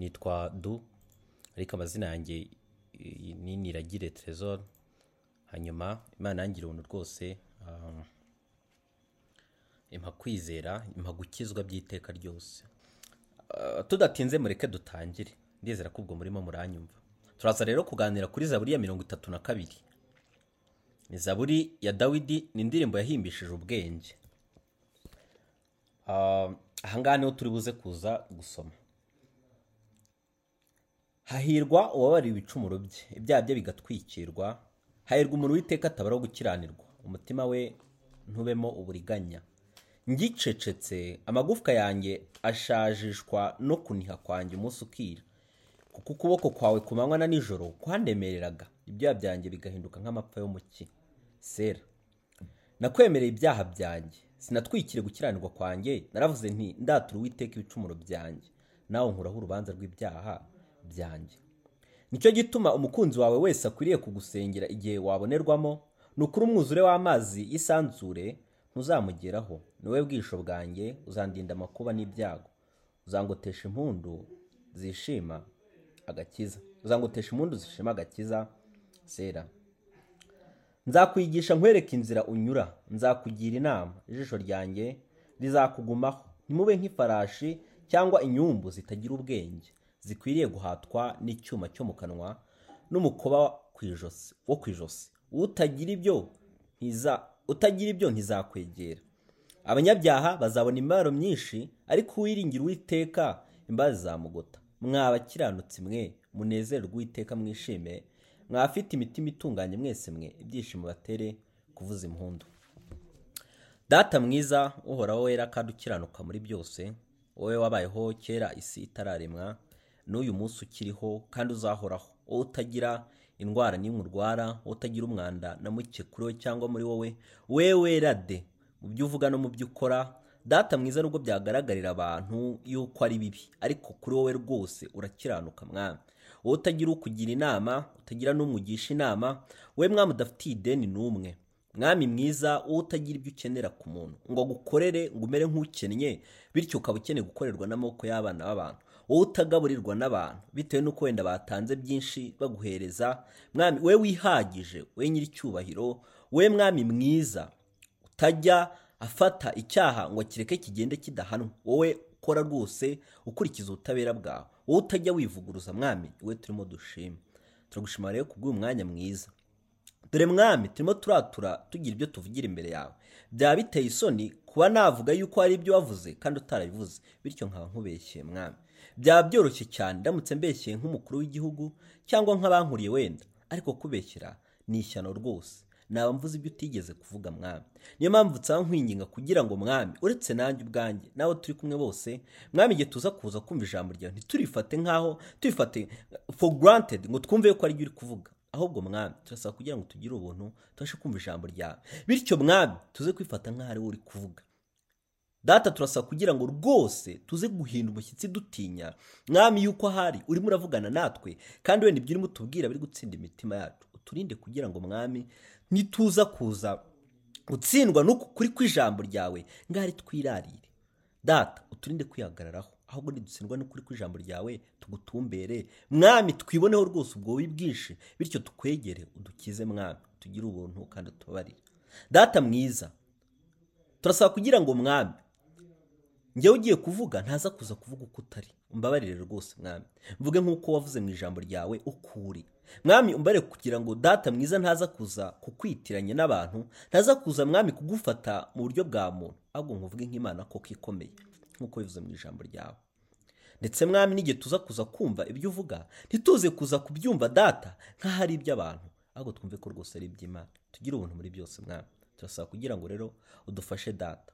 nitwa du ariko amazina yanjye ni niragire trezor hanyuma imana yangira ubuntu rwose um, impa kwizera impa gukizwa by'iteka ryose. Uh, tudatinze mureke dutangire. Ndizera ko ubwo murimo muranyumva. Turaza rero kuganira kuri zaburi ya mirongo itatu na kabiri. Ni zaburi ya dawidi ni indirimbo yahimbishije ubwenge. Uh, ahangaha ni ho turi buze kuza gusoma. Hahirwa uwabariwe ibicumuro bye. Ibyaha bye bigatwikirwa. Hahirwa umuntu w'iteka atabaraho gukiranirwa. Umutima we ntubemo uburiganya. Ngicecetse amagufwa yanjye ashajishwa no kuniha kwanjye umunsi ukira. Kuko ukuboko kwawe ku manywa na nijoro kwandemereraga. Ibyaha byanjye bigahinduka nk'amapfa yo mu ki. Sera. Nakwemereye ibyaha byanjye. Sinatwikire gukiranirwa kwanjye. Naravuze nti ndatura uwiteka ibicumuro byanjye. Nawe nkuraho urubanza rw'ibyaha. Byanjye. Nicyo gituma umukunzi wawe wese akwiriye kugusengera igihe wabonerwamo ni ukuri umwuzure w'amazi y'isanzure ntuzamugeraho. Ni wowe bwisho bwanjye uzandinda amakuba n'ibyago. Uzangotesha impundu zishima agakiza. Uzangotesha impundu zishima agakiza sera. Nzakwigisha nkwereke inzira unyura. Nzakugira inama. Ijisho ryanjye rizakugumaho. Ntimube nk'ifarashi cyangwa inyumbu zitagira ubwenge. Zikwiriye guhatwa n'icyuma cyo mu kanwa ijosi wo ku ijosi. Utagira ibyo utagira ibyo ntizakwegera. Abanyabyaha bazabona imibabaro myinshi ariko uwiringira uwiteka imbabazi zamugota. Mwa abakiranutsi mwe munezererwe uwiteka mwishime mwafite imitima itunganye mwese mwe ibyishimo batere kuvuza impundu. Data mwiza uhoraho wera kandi ukiranuka muri byose wowe wabayeho kera isi itararemwa n'uyu munsi ukiriho kandi uzahoraho. Wowe utagira indwara n'imwe urwara wowe utagira umwanda na muke kuri we cyangwa muri wowe we wera de mu byo uvuga no mu byo ukora data mwiza nubwo byagaragarira abantu yuko ari bibi ariko kuri wowe rwose urakiranuka mwami. Wowe utagira ukugira inama utagira n'umugisha inama we mwami udafitiye ideni n'umwe. Mwami mwiza wowe utagira ibyo ukenera ku muntu. Ngo agukorere ngo umere nk'ukennye bityo ukaba ukeneye gukorerwa n'amaboko y'abana b'abantu. Wowe utagaburirwa n'abantu. Bitewe n'uko wenda batanze byinshi baguhereza mwami we wihagije we nyir'icyubahiro we mwami mwiza utajya afata icyaha ngo akireke kigende kidahanwa. Wowe ukora rwose ukurikiza ubutabera bwawe. Wowe utajya wivuguruza mwami we turimo dushima turagushima rero kubw'uyu mwanya mwiza. Dore mwami turimo turatura tugira ibyo tuvugira imbere yawe. Byaba biteye isoni kuba navuga yuko hari ibyo wavuze kandi utarabivuze. Bityo nkaba nkubeshye mwami. Byaba byoroshye cyane ndamutse mbeshyeye nk'umukuru w'igihugu cyangwa nk'abankuriye wenda. Ariko kubeshyira ni ishyano rwose. Naba mvuze ibyo utigeze kuvuga mwami. Niyo mpamvu nsaba nkwinginga kugira ngo mwami uretse nanjye ubwanjye nawe turi kumwe bose mwami igihe tuza kuza kumva ijambo ryawe ntiturifate nk'aho turifate for granted ngo twumve yuko ari uri kuvuga. Ahubwo mwami turasaba kugira ngo tugire ubuntu tubashe kumva ijambo ryawe. Bityo mwami tuze kwifata nk'aho ari wowe uri kuvuga. Data turasaba kugira ngo rwose tuze guhinda umushyitsi dutinya. Mwami yuko ahari urimo uravugana natwe kandi wenda ibyo urimo utubwira biri gutsinda imitima yacu. Uturinde kugira ngo mwami nituza kuza gutsindwa n'uku kuri kw'ijambo ryawe ngari twirarire. Data uturinde kwihagararaho ahubwo nidutsindwa n'ukuri kw'ijambo ryawe tugutumbere. Mwami twiboneho rwose ubwo bwinshi bityo tukwegere udukize mwami. Tugire ubuntu kandi utubabarire data mwiza turasaba kugira ngo mwami njyewe ugiye kuvuga ntaza kuza kuvuga uko utari. Umbabarire rwose mwami. Mvuge nk'uko wavuze mu ijambo ryawe uko uri mwami umbarire kugira ngo data mwiza ntaza kuza kukwitiranya n'abantu ntaza kuza mwami kugufata mu buryo bwa muntu. Ahubwo nkuvuge nk'imana koko ikomeye nk'uko bivuze mu ijambo ryawe. Ndetse mwami n'igihe tuza kuza kumva ibyo uvuga ntituze kuza kubyumva data nk'aho ari iby'abantu. Ahubwo twumve ko rwose ari iby'imana. Tugire ubuntu muri byose mwami. Turasaba kugira ngo rero udufashe data.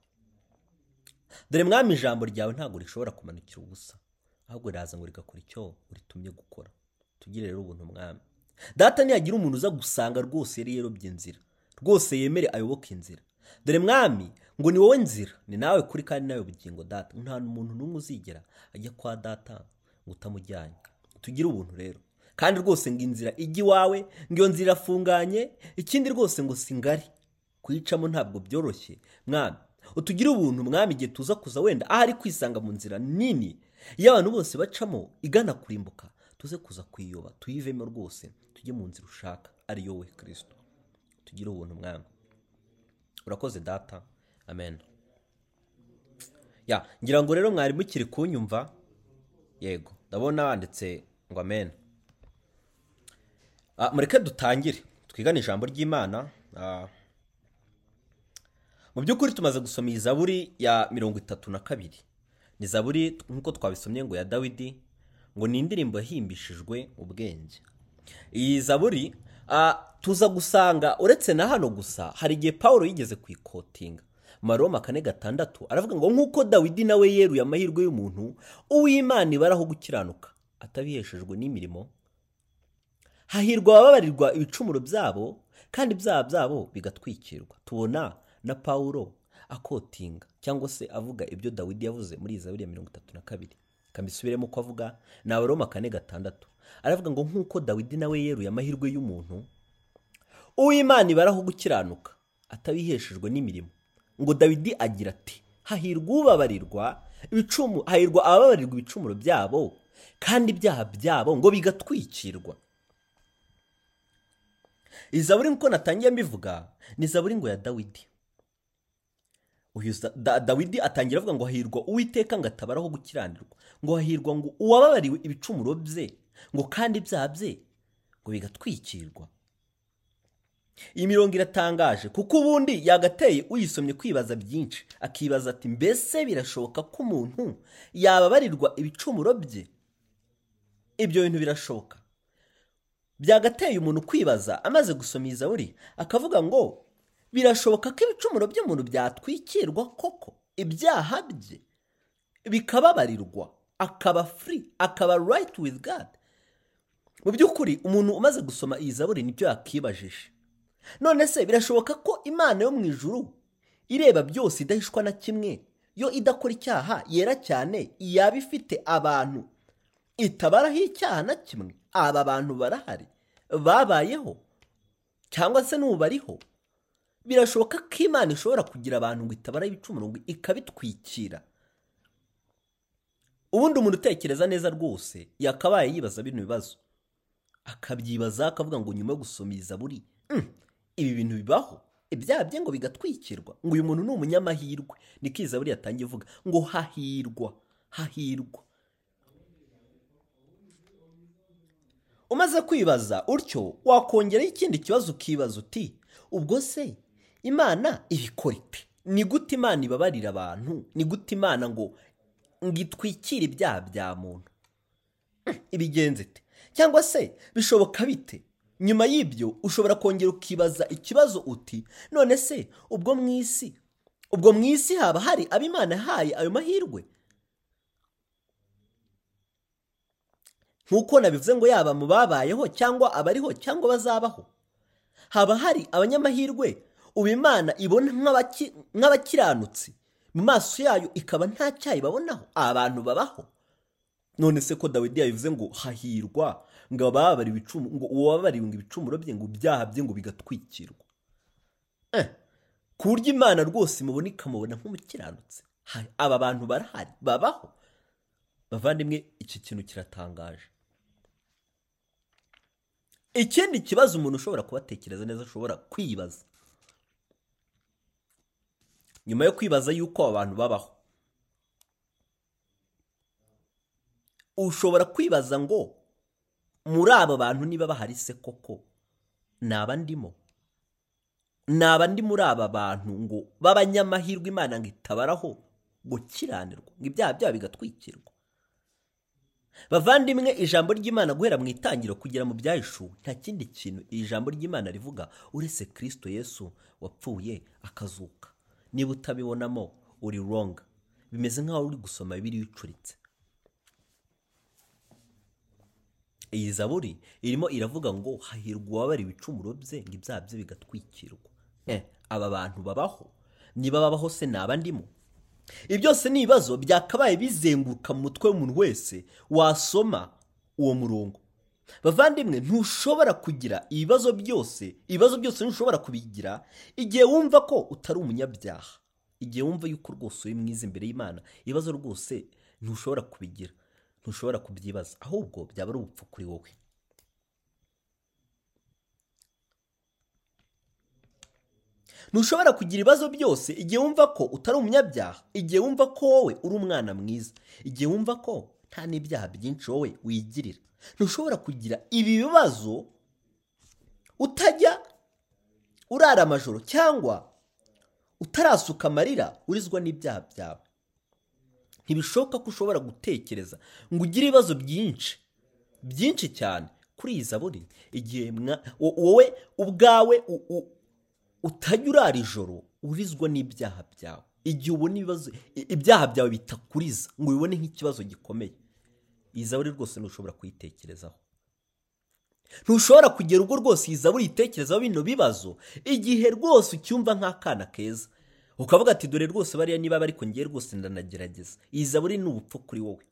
Dore mwami ijambo ryawe ntabwo rishobora kumanukira ubusa. Ahubwo riraza ngo rigakora icyo uritumye gukora. Tugire rero ubuntu mwami. Data nihagira umuntu uza gusanga rwose yari yarobye inzira. Rwose yemere ayoboke inzira. Dore mwami ngo ni wowe nzira. Ni nawe kuri kandi nawe bugingo data. Nta muntu n'umwe uzigera ajya kwa data ngo utamujyanye. Tugire ubuntu rero. Kandi rwose ngo inzira ijya iwawe ngo iyo nzira irafunganye ikindi rwose ngo si ngari. Kuyicamo ntabwo byoroshye. Mwami utugire ubuntu mwami igihe tuza kuza wenda aho ari kwisanga mu nzira nini. Iyo abantu bose bacamo igana kurimbuka tuze kuza kuyiyoba tuyivemo rwose tujye mu nzira ushaka ariyo we kirisito tugire ubuntu mwami. Urakoze data. Amen. Ya ngira ngo rero mwari mukiri kunyumva yego ndabona wanditse ngo amen. Ah, mureke dutangire twigane ijambo ry'imana. Ah, mu by'ukuri tumaze gusoma iyi zaburi ya mirongo itatu na kabiri. Ni zaburi nk'uko twabisomye ngo ya dawidi ngo ni indirimbo yahimbishijwe ubwenge iyi zaburi tuza gusanga uretse na hano gusa hari igihe paul yigeze kuyikotinga mu maroma kane gatandatu aravuga ngo nk'uko dawidi nawe yeruye amahirwe y'umuntu uw'imana ibaraho gukiranuka atabiheshejwe n'imirimo. Hahirwa abababarirwa ibicumuro byabo kandi ibyaha byabo bigatwikirwa. Tubona na pawulo akotinga cyangwa se avuga ibyo dawidi yavuze muri iyi zaburi ya mirongo itatu na kabiri. Kambisubiremo uko avuga ni abaroma kane gatandatu. Aravuga ngo nk'uko dawidi nawe yeruye amahirwe y'umuntu uw'imana ibaraho gukiranuka atabiheshejwe n'imirimo. Ngo dawidi agira ati hahirwa ubabarirwa ibicumu hahirwa abababarirwa ibicumuro byabo kandi ibyaha byabo ngo bigatwikirwa. Iyi zaburi nk'uko natangiye mbivuga ni zaburi ngo ya dawidi. Dawidi atangira avuga ngo hahirwa uwiteka ngo atabaraho gukiranirwa ngo hahirwa ngo uwababariwe ibicumuro bye ngo kandi ibyaha bye ngo bigatwikirwa. Iyi mirongo iratangaje kuko ubundi yagateye uyisomye kwibaza byinshi akibaza ati mbese birashoboka ko umuntu yababarirwa ibicumuro bye? Ibyo bintu birashoboka. Byagateye umuntu kwibaza amaze gusoma iyi zaburi akavuga ngo birashoboka ko ibicumuro by'umuntu byatwikirwa koko. Ibyaha bye bikababarirwa akaba free akaba right with god. Mu by'ukuri umuntu umaze gusoma iyi zaburi ni byo yakibajije. None se birashoboka ko imana yo mu ijuru ireba byose idahishwa na kimwe yo idakora icyaha yera cyane yaba ifite abantu itabaraho icyaha na kimwe aba bantu barahari babayeho cyangwa se n'ubu bariho birashoboka ko imana ishobora kugira abantu ngo itabaraho ibicumuro ikabitwikira. Ubundi umuntu utekereza neza rwose yakabaye yibaza bino bibazo. Akabyibaza akavuga ngo nyuma yo gusoma iyi zaburi "Mm, ibi bintu bibaho? Ibyaha bye ngo bigatwikirwa? Ngo uyu muntu ni umunyamahirwe. Niko iyi zaburi yatangiye ivuga ngo hahirwa hahirwa. Umaze kwibaza utyo wakongeraho ikindi kibazo ukibaza uti ubwo se imana ibikora ite? Ni gute imana ibabarira abantu? Ni gute imana ngo ngo itwikire ibyaha bya muntu? Hmm, ibigenze ite? Cyangwa se bishoboka bite? Nyuma y'ibyo ushobora kongera ukibaza ikibazo uti none se ubwo mu isi ubwo mu isi haba hari abo imana yahaye ayo mahirwe? Nk'uko nabivuze ngo yaba mu babayeho cyangwa abariho cyangwa bazabaho? Haba hari abanyamahirwe ubu imana ibona nk'abaki- nk'abakiranutsi. Mu maso yayo ikaba nta cyayi babonaho. Abantu babaho. None se ko dawidi yabivuze ngo hahirwa. Ngo ababariwe ibicumu ngo uwababariwe ibicumuro bye ngo ibyaha bye ngo bigatwikirwa. Eh, ku buryo imana rwose imubona ikamubona nk'umukiranutsi. Aba bantu barahari babaho. Bavandimwe iki kintu kiratangaje. Ikindi kibazo umuntu ushobora kubatekereza neza ashobora kwibaza. Nyuma yo kwibaza yuko aba bantu babaho. Ushobora kwibaza ngo muri aba bantu niba bahari se koko? Naba ndimo? Naba ndi muri aba bantu ngo b'abanyamahirwe imana ngo itabaraho gukiranirwa ngo ibyaha byabo bigatwikirwa. Bavandimwe ijambo ry'imana guhera mu itangiro kugera mu byahishuwe nta kindi kintu iri jambo ry'imana rivuga uretse kirisito yesu wapfuye akazuka. Niba utabibonamo uri wrong. Bimeze nk'aho uri gusoma bibiri bicuritse iyi zaburi irimo iravuga ngo hahirwa uwabara ibicumuro bye ngo ibyaha bye bigatwikirwa. Eh, aba bantu babaho? Niba babaho se naba ndimo? Ibi byose ni ibibazo byakabaye bizenguruka mu mutwe w'umuntu wese wasoma uwo murongo. Bavandimwe ntushobora kugira ibibazo byose ibibazo byose ntushobora kubigira igihe wumva ko utari umunyabyaha. Igihe wumva yuko rwose uri mwiza imbere y'imana ibibazo rwose ntushobora kubigira ntushobora kubyibaza ahubwo byaba ari ubupfu kuri wowe. Ntushobora kugira ibibazo byose igihe wumva ko utari umunyabyaha igihe wumva ko wowe uri umwana mwiza igihe wumva ko nta n'ibyaha byinshi wowe wigirira. Ntushobora kugira ibi bibazo utajya urara amajoro cyangwa utarasuka amarira urizwa n'ibyaha byawe. Ntibishoboka ko ushobora gutekereza ngo ugire ibibazo byinshi byinshi cyane kuri iyi zaburi igihe wowe ubwawe utajya urara ijoro urizwa n'ibyaha byawe. Igihe ubona ibibazo ibyaha byawe bitakuriza ngo ubibone nk'ikibazo gikomeye. Iyi zaburi rwose ntushobora kuyitekerezaho. Ntushobora kugera ubwo rwose iyi zaburi yitekerezaho bino bibazo igihe rwose ucyumva nk'akana keza. Ukavuga ati dore rwose bariya niba bari ngewe rwose ndanagerageza. Iyi zaburi ni ubupfu kuri wowe.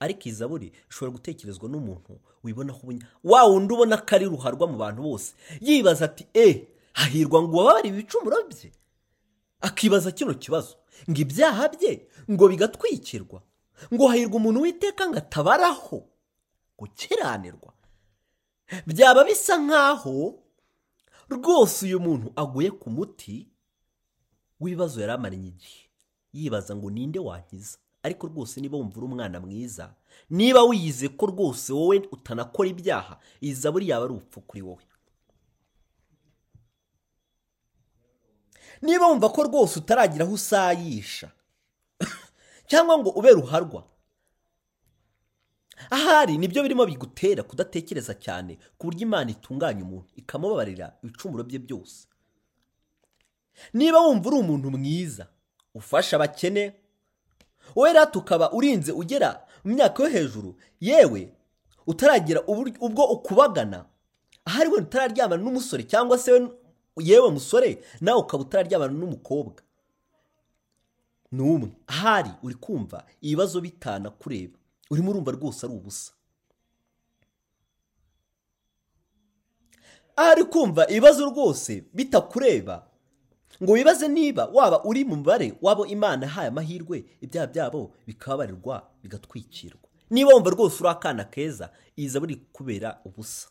Ariko iyi zaburi ishobora gutekerezwa n'umuntu wibonaho ubunya wa wundi ubona ko ari ruharwa mu bantu bose. Yibaza ati e hahirwa ngo ubabare ibicumuro bye. Akibaza kino kibazo. Ngo ibyaha bye ngo bigatwikirwa. Ngo hahirwa umuntu witeka ngo atabaraho gukiranirwa. Byaba bisa nk'aho rwose uyu muntu aguye ku muti w'ibibazo yari amaranye igihe. Yibaza ngo ninde wankiza? Ariko rwose niba wumva uri umwana mwiza niba wiyize ko rwose wowe utanakora ibyaha iyi zaburi yaba ari ubupfu kuri wowe. Niba wumva ko rwose utaragira aho usayisha cyangwa ngo ube ruharwa ahari ni byo birimo bigutera kudatekereza cyane ku buryo imana itunganya umuntu ikamubabarira ibicumuro bye byose. Niba wumva uri umuntu mwiza ufasha abakene rero tukaba urinze ugera mu myaka yo hejuru yewe utaragira ubwo ukubagana ahari wenda utararyamana n'umusore cyangwa se yewe musore nawe ukaba utararyamana n'umukobwa. Ni umwe. Ahari uri kumva ibibazo bitanakureba. Urimo urumva rwose ari ubusa. Ahari kumva ibibazo rwose bitakureba ngo wibaze niba waba uri mu mubare wabo imana yahaye amahirwe ibyaha byabo bikababarirwa bigatwikirwa. Niba wumva rwose uri akana keza iza buri kubera ubusa.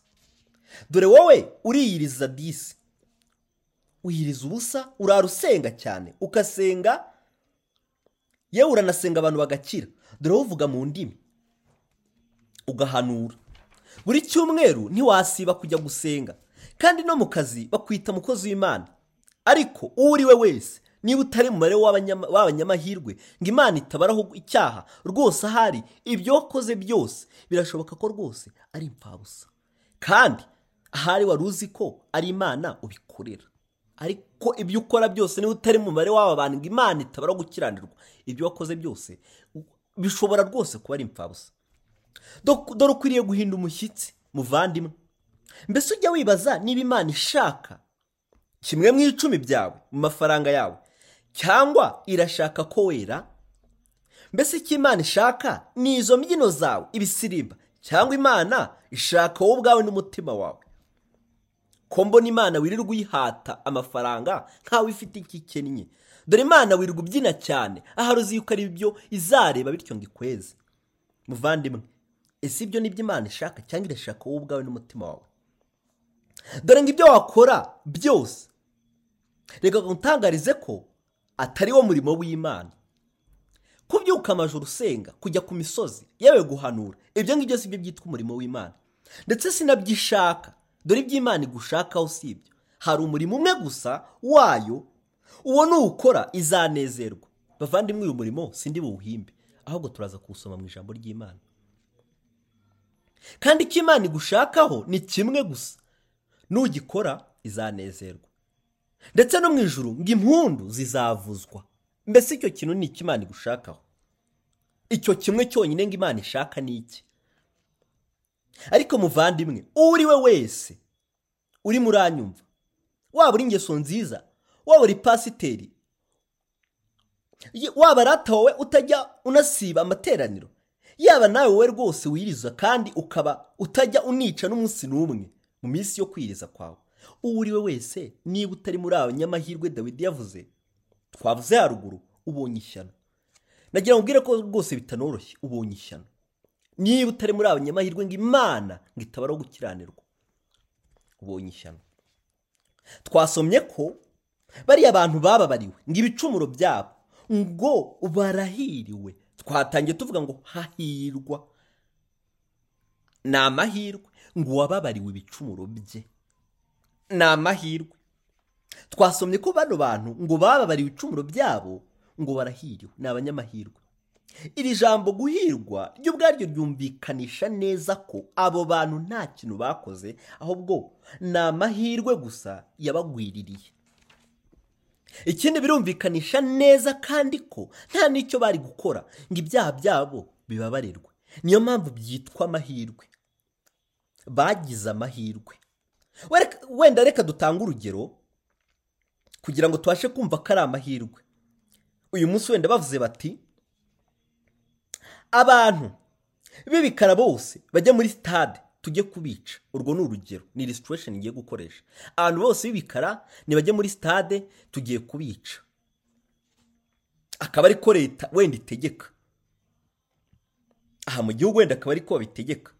Dore wowe uriyiriza disi. Uyiriza ubusa urara usenga cyane. Ugasenga yewe uranasenga abantu bagakira. Dore uvuga mu ndimi. Ugahanura. Buri cyumweru ntiwasiba kujya gusenga kandi no mu kazi bakwita umukozi w'imana. Ariko uwo uri we wese niba utari mu mubare w'abanyamahirwe ngo imana itabaraho icyaha rwose ahari ibyo wakoze byose birashoboka ko rwose ari impfabusa. Kandi ahari wari uzi ko ari imana ubikorera. Ariko ibyo ukora byose niba utari mu mubare w'aba bantu ngo imana itabaraho gukiranirwa. Ibyo wakoze byose bishobora rwose kuba ari impfabusa. Dore ukwiriye guhinda umushyitsi muvandimwe. Mbese ujya wibaza niba imana ishaka kimwe mu icumi byawe mu mafaranga yawe cyangwa irashaka ko wera? Mbese icyo imana ishaka ni izo mbyino zawe ibisirimba cyangwa imana ishaka wowe ubwawe n'umutima wawe. Ko mbona imana wirirwa uyihata amafaranga nkawe ifite icyo ikennye? Dore imana wirirwa ubyina cyane ahari uzi yuko ari byo izareba bityo ngo ikweze. Muvandimwe ese ibyo ni byo imana ishaka cyangwa irashaka wowe ubwawe n'umutima wawe? Dore ngo ibyo wakora byose reka ngutangarize ko atari wo murimo w'imana. Kubyuka amajoro usenga kujya ku misozi yewe guhanura ibyo ngibyo si byo byitwa umurimo w'imana. Ndetse sinabyishaka dore iby'imana igushakaho si ibyo. Hari umurimo umwe gusa wayo uwo nuwukora izanezerwa. Bavandimwe uyu murimo sindi buwuhimbe ahubwo turaza kuwusoma mu ijambo ry'imana. Kandi icyo imana igushakaho ni kimwe gusa nugikora izanezerwa. Ndetse no mu ijuru ngo impundu zizavuzwa. Mbese icyo kintu ni imana igushakaho? Icyo kimwe cyonyine ngo imana ishaka ni iki? Ariko muvandimwe uwo uri we wese urimo uranyumva waba uri ingeso nziza waba uri pasiteri waba arata wowe utajya unasiba amateraniro yaba nawe wowe rwose wiriza kandi ukaba utajya unica n'umunsi n'umwe mu minsi yo kwiriza kwawe. Uwo uri we wese niba utari muri abanyamahirwe dawidi yavuze twavuze haruguru ubonye ishyano. Nagira ngo ubwire ko rwose bitanoroshye ubonye ishyano. Niba utari muri abanyamahirwe ngo imana ngo itabara gukiranirwa ubonye ishyano. Twasomye ko bariya abantu bababariwe ngo ibicumuro byabo ngo barahiriwe. Twatangiye tuvuga ngo hahirwa. Ni amahirwe ngo uwababariwe ibicumuro bye. Ni amahirwe. Twasomye ko bano bantu ngo bababariwe ibicumuro byabo ngo barahiriwe. Ni abanyamahirwe. Iri jambo guhirwa ryo ubwaryo ryumvikanisha neza ko abo bantu nta kintu bakoze ahubwo ni amahirwe gusa yabagwiririye. Ikindi birumvikanisha neza kandi ko nta n'icyo bari gukora ngo ibyaha byabo bibabarirwe. Niyo mpamvu byitwa amahirwe. Bagize amahirwe. Wenda reka dutange urugero kugira ngo tubashe kumva ko ari amahirwe. Uyu munsi wenda bavuze bati abantu. B'ibikara bose bajya muri sitade tujye kubica. Urwo ni urugero ni illustration ngiye gukoresha. Abantu bose b'ibikara ntibajye muri sitade tugiye kubica. Akaba ariko leta wenda itegeka. Aha mu gihugu wenda akaba ariko babitegeka.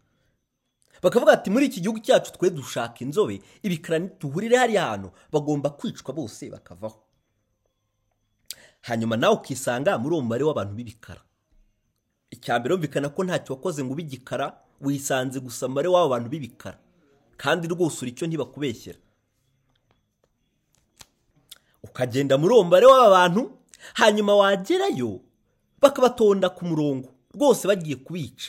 Bakavuga ati muri iki gihugu cyacu twe dushaka inzobe. Ibikara duhurire hariya hantu bagomba kwicwa bose bakavaho. Hanyuma nawe ukisanga muri uwo mubare w'abantu b'ibikara. Icya mbere wumvikana ko ntacyo wakoze ngo ube igikara wisanze gusa umubare w'abo bantu b'ibikara. Kandi rwose uri icyo ntibakubeshyera. Ukagenda muri uwo mubare w'aba bantu hanyuma wagerayo bakabatonda ku murongo rwose bagiye kubica.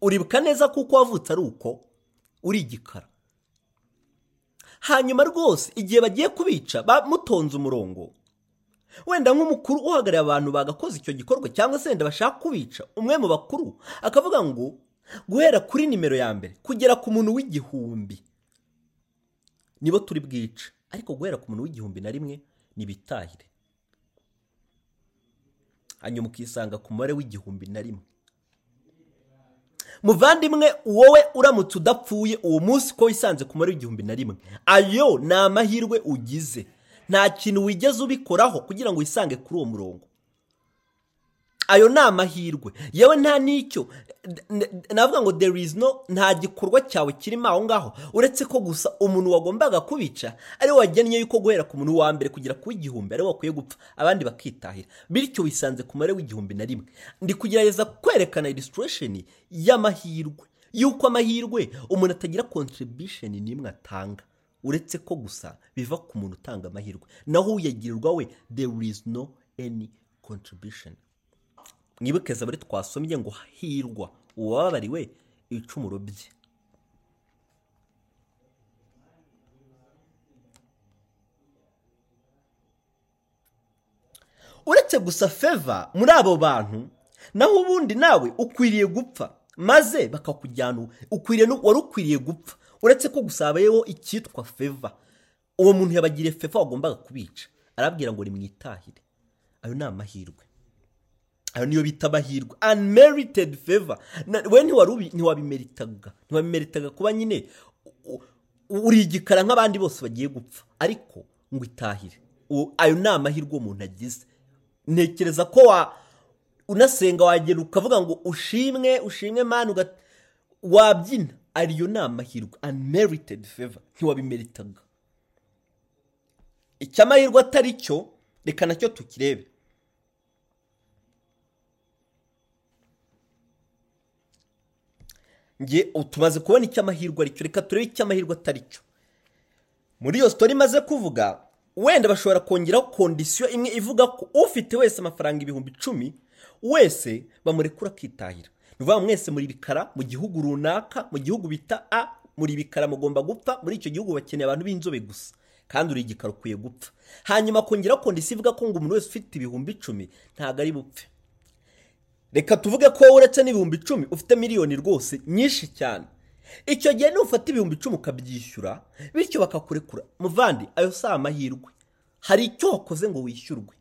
Uribuka neza kuko wavutse ari uko uri igikara. Hanyuma rwose igihe bagiye kubica bamutonze umurongo. Wenda nk'umukuru uhagarariye abantu bagakoze icyo gikorwa cyangwa se wenda bashaka kubica umwe mu bakuru akavuga ngo guhera kuri nimero ya mbere kugera ku muntu w'igihumbi. Nibo turi bwice. Ariko guhera ku muntu w'igihumbi na rimwe ntibitahire. Hanyuma ukisanga ku mubare w'igihumbi na rimwe. Muvandimwe wowe uramutse udapfuye uwo munsi ko wisanze ku mubare w'igihumbi na rimwe. Ayo ni amahirwe ugize. Nta kintu wigeze ubikoraho kugira ngo wisange kuri uwo murongo. Ayo ni amahirwe. Yewe nta n'icyo navuga ngo there is no nta gikorwa cyawe kirimo aho ngaho. Uretse ko gusa umuntu wagombaga kubica ari we wagennye yuko guhera ku muntu wa mbere kugera ku w'igihumbi ari we wakwiye gupfa abandi bakitahira. Bityo wisanze ku mubare w'igihumbi na rimwe. Ndi kugerageza kwerekana illustration y'amahirwe. Y'uko amahirwe umuntu atagira contribution n'imwe atanga. Uretse ko gusa biva ku muntu utanga amahirwe. Naho uyagirirwa we there is no any contribution. Mwibuke zaburi twasomye ngo hahirwa uwababariwe ibicumuro bye. Uretse gusa feva muri abo bantu naho ubundi nawe ukwiriye gupfa maze bakakujyana ukwiriye wari ukwiriye gupfa. Uretse ko gusa habayeho icyitwa feva uwo muntu yabagiriye feva wagombaga kubica. Arabwira ngo nimwitahire. Ayo ni amahirwe. Ayo niyo bita amahirwe. Unmerited favor. We ntiwabimeritaga. Ntiwabimeritaga kuba nyine uri igikara nk'abandi bose bagiye gupfa. Ariko ngo itahire. Ayo ni amahirwe umuntu agize. Ntekereza ko unasenga wagera ukavuga ngo ushimwe ushimwe mani wabyina. Ariyo ni amahirwe unmerited favor ntiwabimeritaga. Icy'amahirwe atari cyo reka na cyo tukirebe. Nge tumaze kubona icy'amahirwe ari cyo. Reka turebe icy'amahirwe atari cyo. Muri iyo sitori imaze kuvuga wenda bashobora kongeraho kondisiyo imwe ivuga ko ufite wese amafaranga ibihumbi icumi wese bamurekura akitahira. Ni ukuvuga mwese muri bikara mu gihugu runaka mu gihugu bita a muri bikara mugomba gupfa muri icyo gihugu bakeneye abantu b'inzobe gusa. Kandi uri igikara ukwiye gupfa. Hanyuma kongeraho kondisiyo ivuga ko ngo umuntu wese ufite ibihumbi icumi ntabwo ari bupfe. Reka tuvuge ko wowe uretse n'ibihumbi icumi ufite miliyoni rwose nyinshi cyane. Icyo gihe nufata ibihumbi icumi ukabyishyura bityo bakakurekura. Muvandi ayo si amahirwe. Hari icyo wakoze ngo wishyurwe.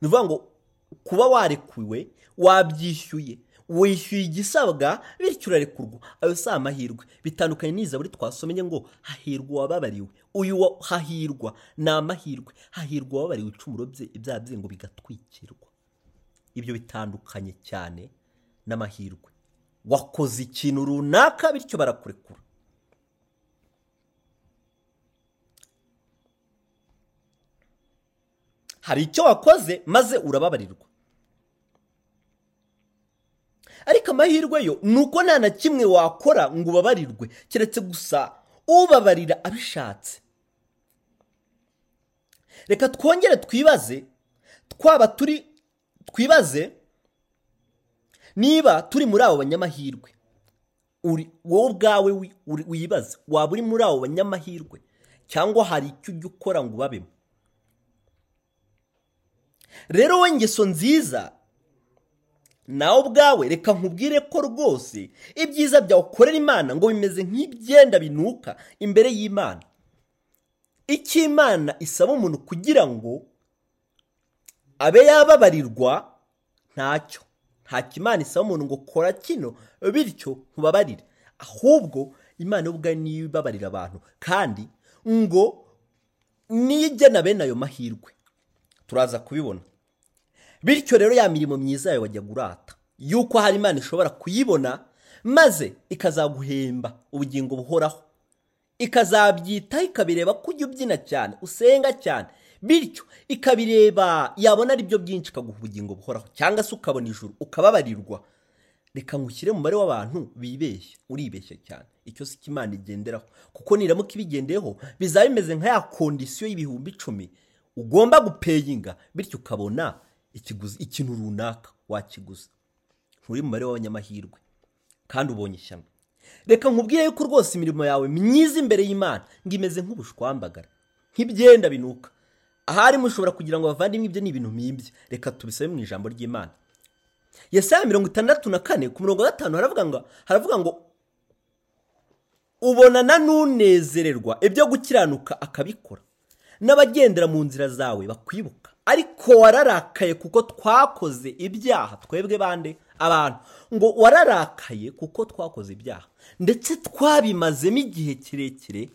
Ni ukuvuga ngo kuba warekuwe wabyishyuye. Wishyuye igisabwa bityo urarekurwa ayo si amahirwe. Bitandukanye n'izaburi twasomye ngo hahirwa uwababariwe. Uyu hahirwa. Ni amahirwe. Hahirwa uwababariwe icumuro bye ibyaha bye ngo bigatwikirwa. Ibyo bitandukanye cyane n'amahirwe. Wakoze ikintu runaka bityo barakurekura. Hari icyo wakoze maze urababarirwa. Ariko amahirwe yo ni uko nta na kimwe wakora ngo ubabarirwe. Keretse gusa ubabarira abishatse. Reka twongere twibaze twaba turi twibaze niba turi muri abo banyamahirwe. Wowe ubwawe wibaze waba uri muri abo banyamahirwe cyangwa hari icyo ujya ukora ngo ubabemo? Rero we ngeso nziza nawe ubwawe reka nkubwire ko rwose ibyiza byawe ukorera imana ngo bimeze nk'ibyenda binuka imbere y'imana. Icyo imana isaba umuntu kugira ngo abe yababarirwa ntacyo. Ntacyo imana isaba umuntu ngo kora kino bityo ntubabarire ahubwo imana ubwayo niyo ibabarira abantu. Kandi ngo niyo igena bene ayo mahirwe. Turaza kubibona. Bityo rero ya mirimo myiza yawe wajya urata yuko hari imana ishobora kuyibona maze ikazaguhemba ubugingo buhoraho. Ikazabyitaho ikabireba ko ujya ubyina cyane usenga cyane bityo ikabireba yabona ari byo byinshi ikaguha ubugingo buhoraho. Cyangwa se ukabona ijuru ukababarirwa. Reka ngushyire mu w'abantu bibeshya uribeshya cyane. Icyo si imana igenderaho. Kuko niramuka ibigendeyeho bizaba bimeze nka ya kondisiyo y'ibihumbi icumi ugomba gupeyinga bityo ukabona ikiguzi ikintu runaka wakiguza nturi mu mubare w'abanyamahirwe kandi ubonye ishyamba reka nkubwire yuko rwose imirimo yawe myiza imbere y'imana ngo imeze nk'ubushwambagara nk'ibyenda binuka. Ahari mushobora kugira ngo bavandimwe ibyo ni ibintu mpimbye reka tubisabe mu ijambo ry'imana. Yesaya mirongo itandatu na kane ku murongo wa gatanu haravuga ngo haravuga ngo ubonana n'unezererwa ibyo gukiranuka akabikora. N'abagendera mu nzira zawe bakwibuka. Ariko wararakaye kuko twakoze ibyaha. Twebwe bande? Abantu. Ngo wararakaye kuko twakoze ibyaha. Ndetse twabimazemo igihe kirekire.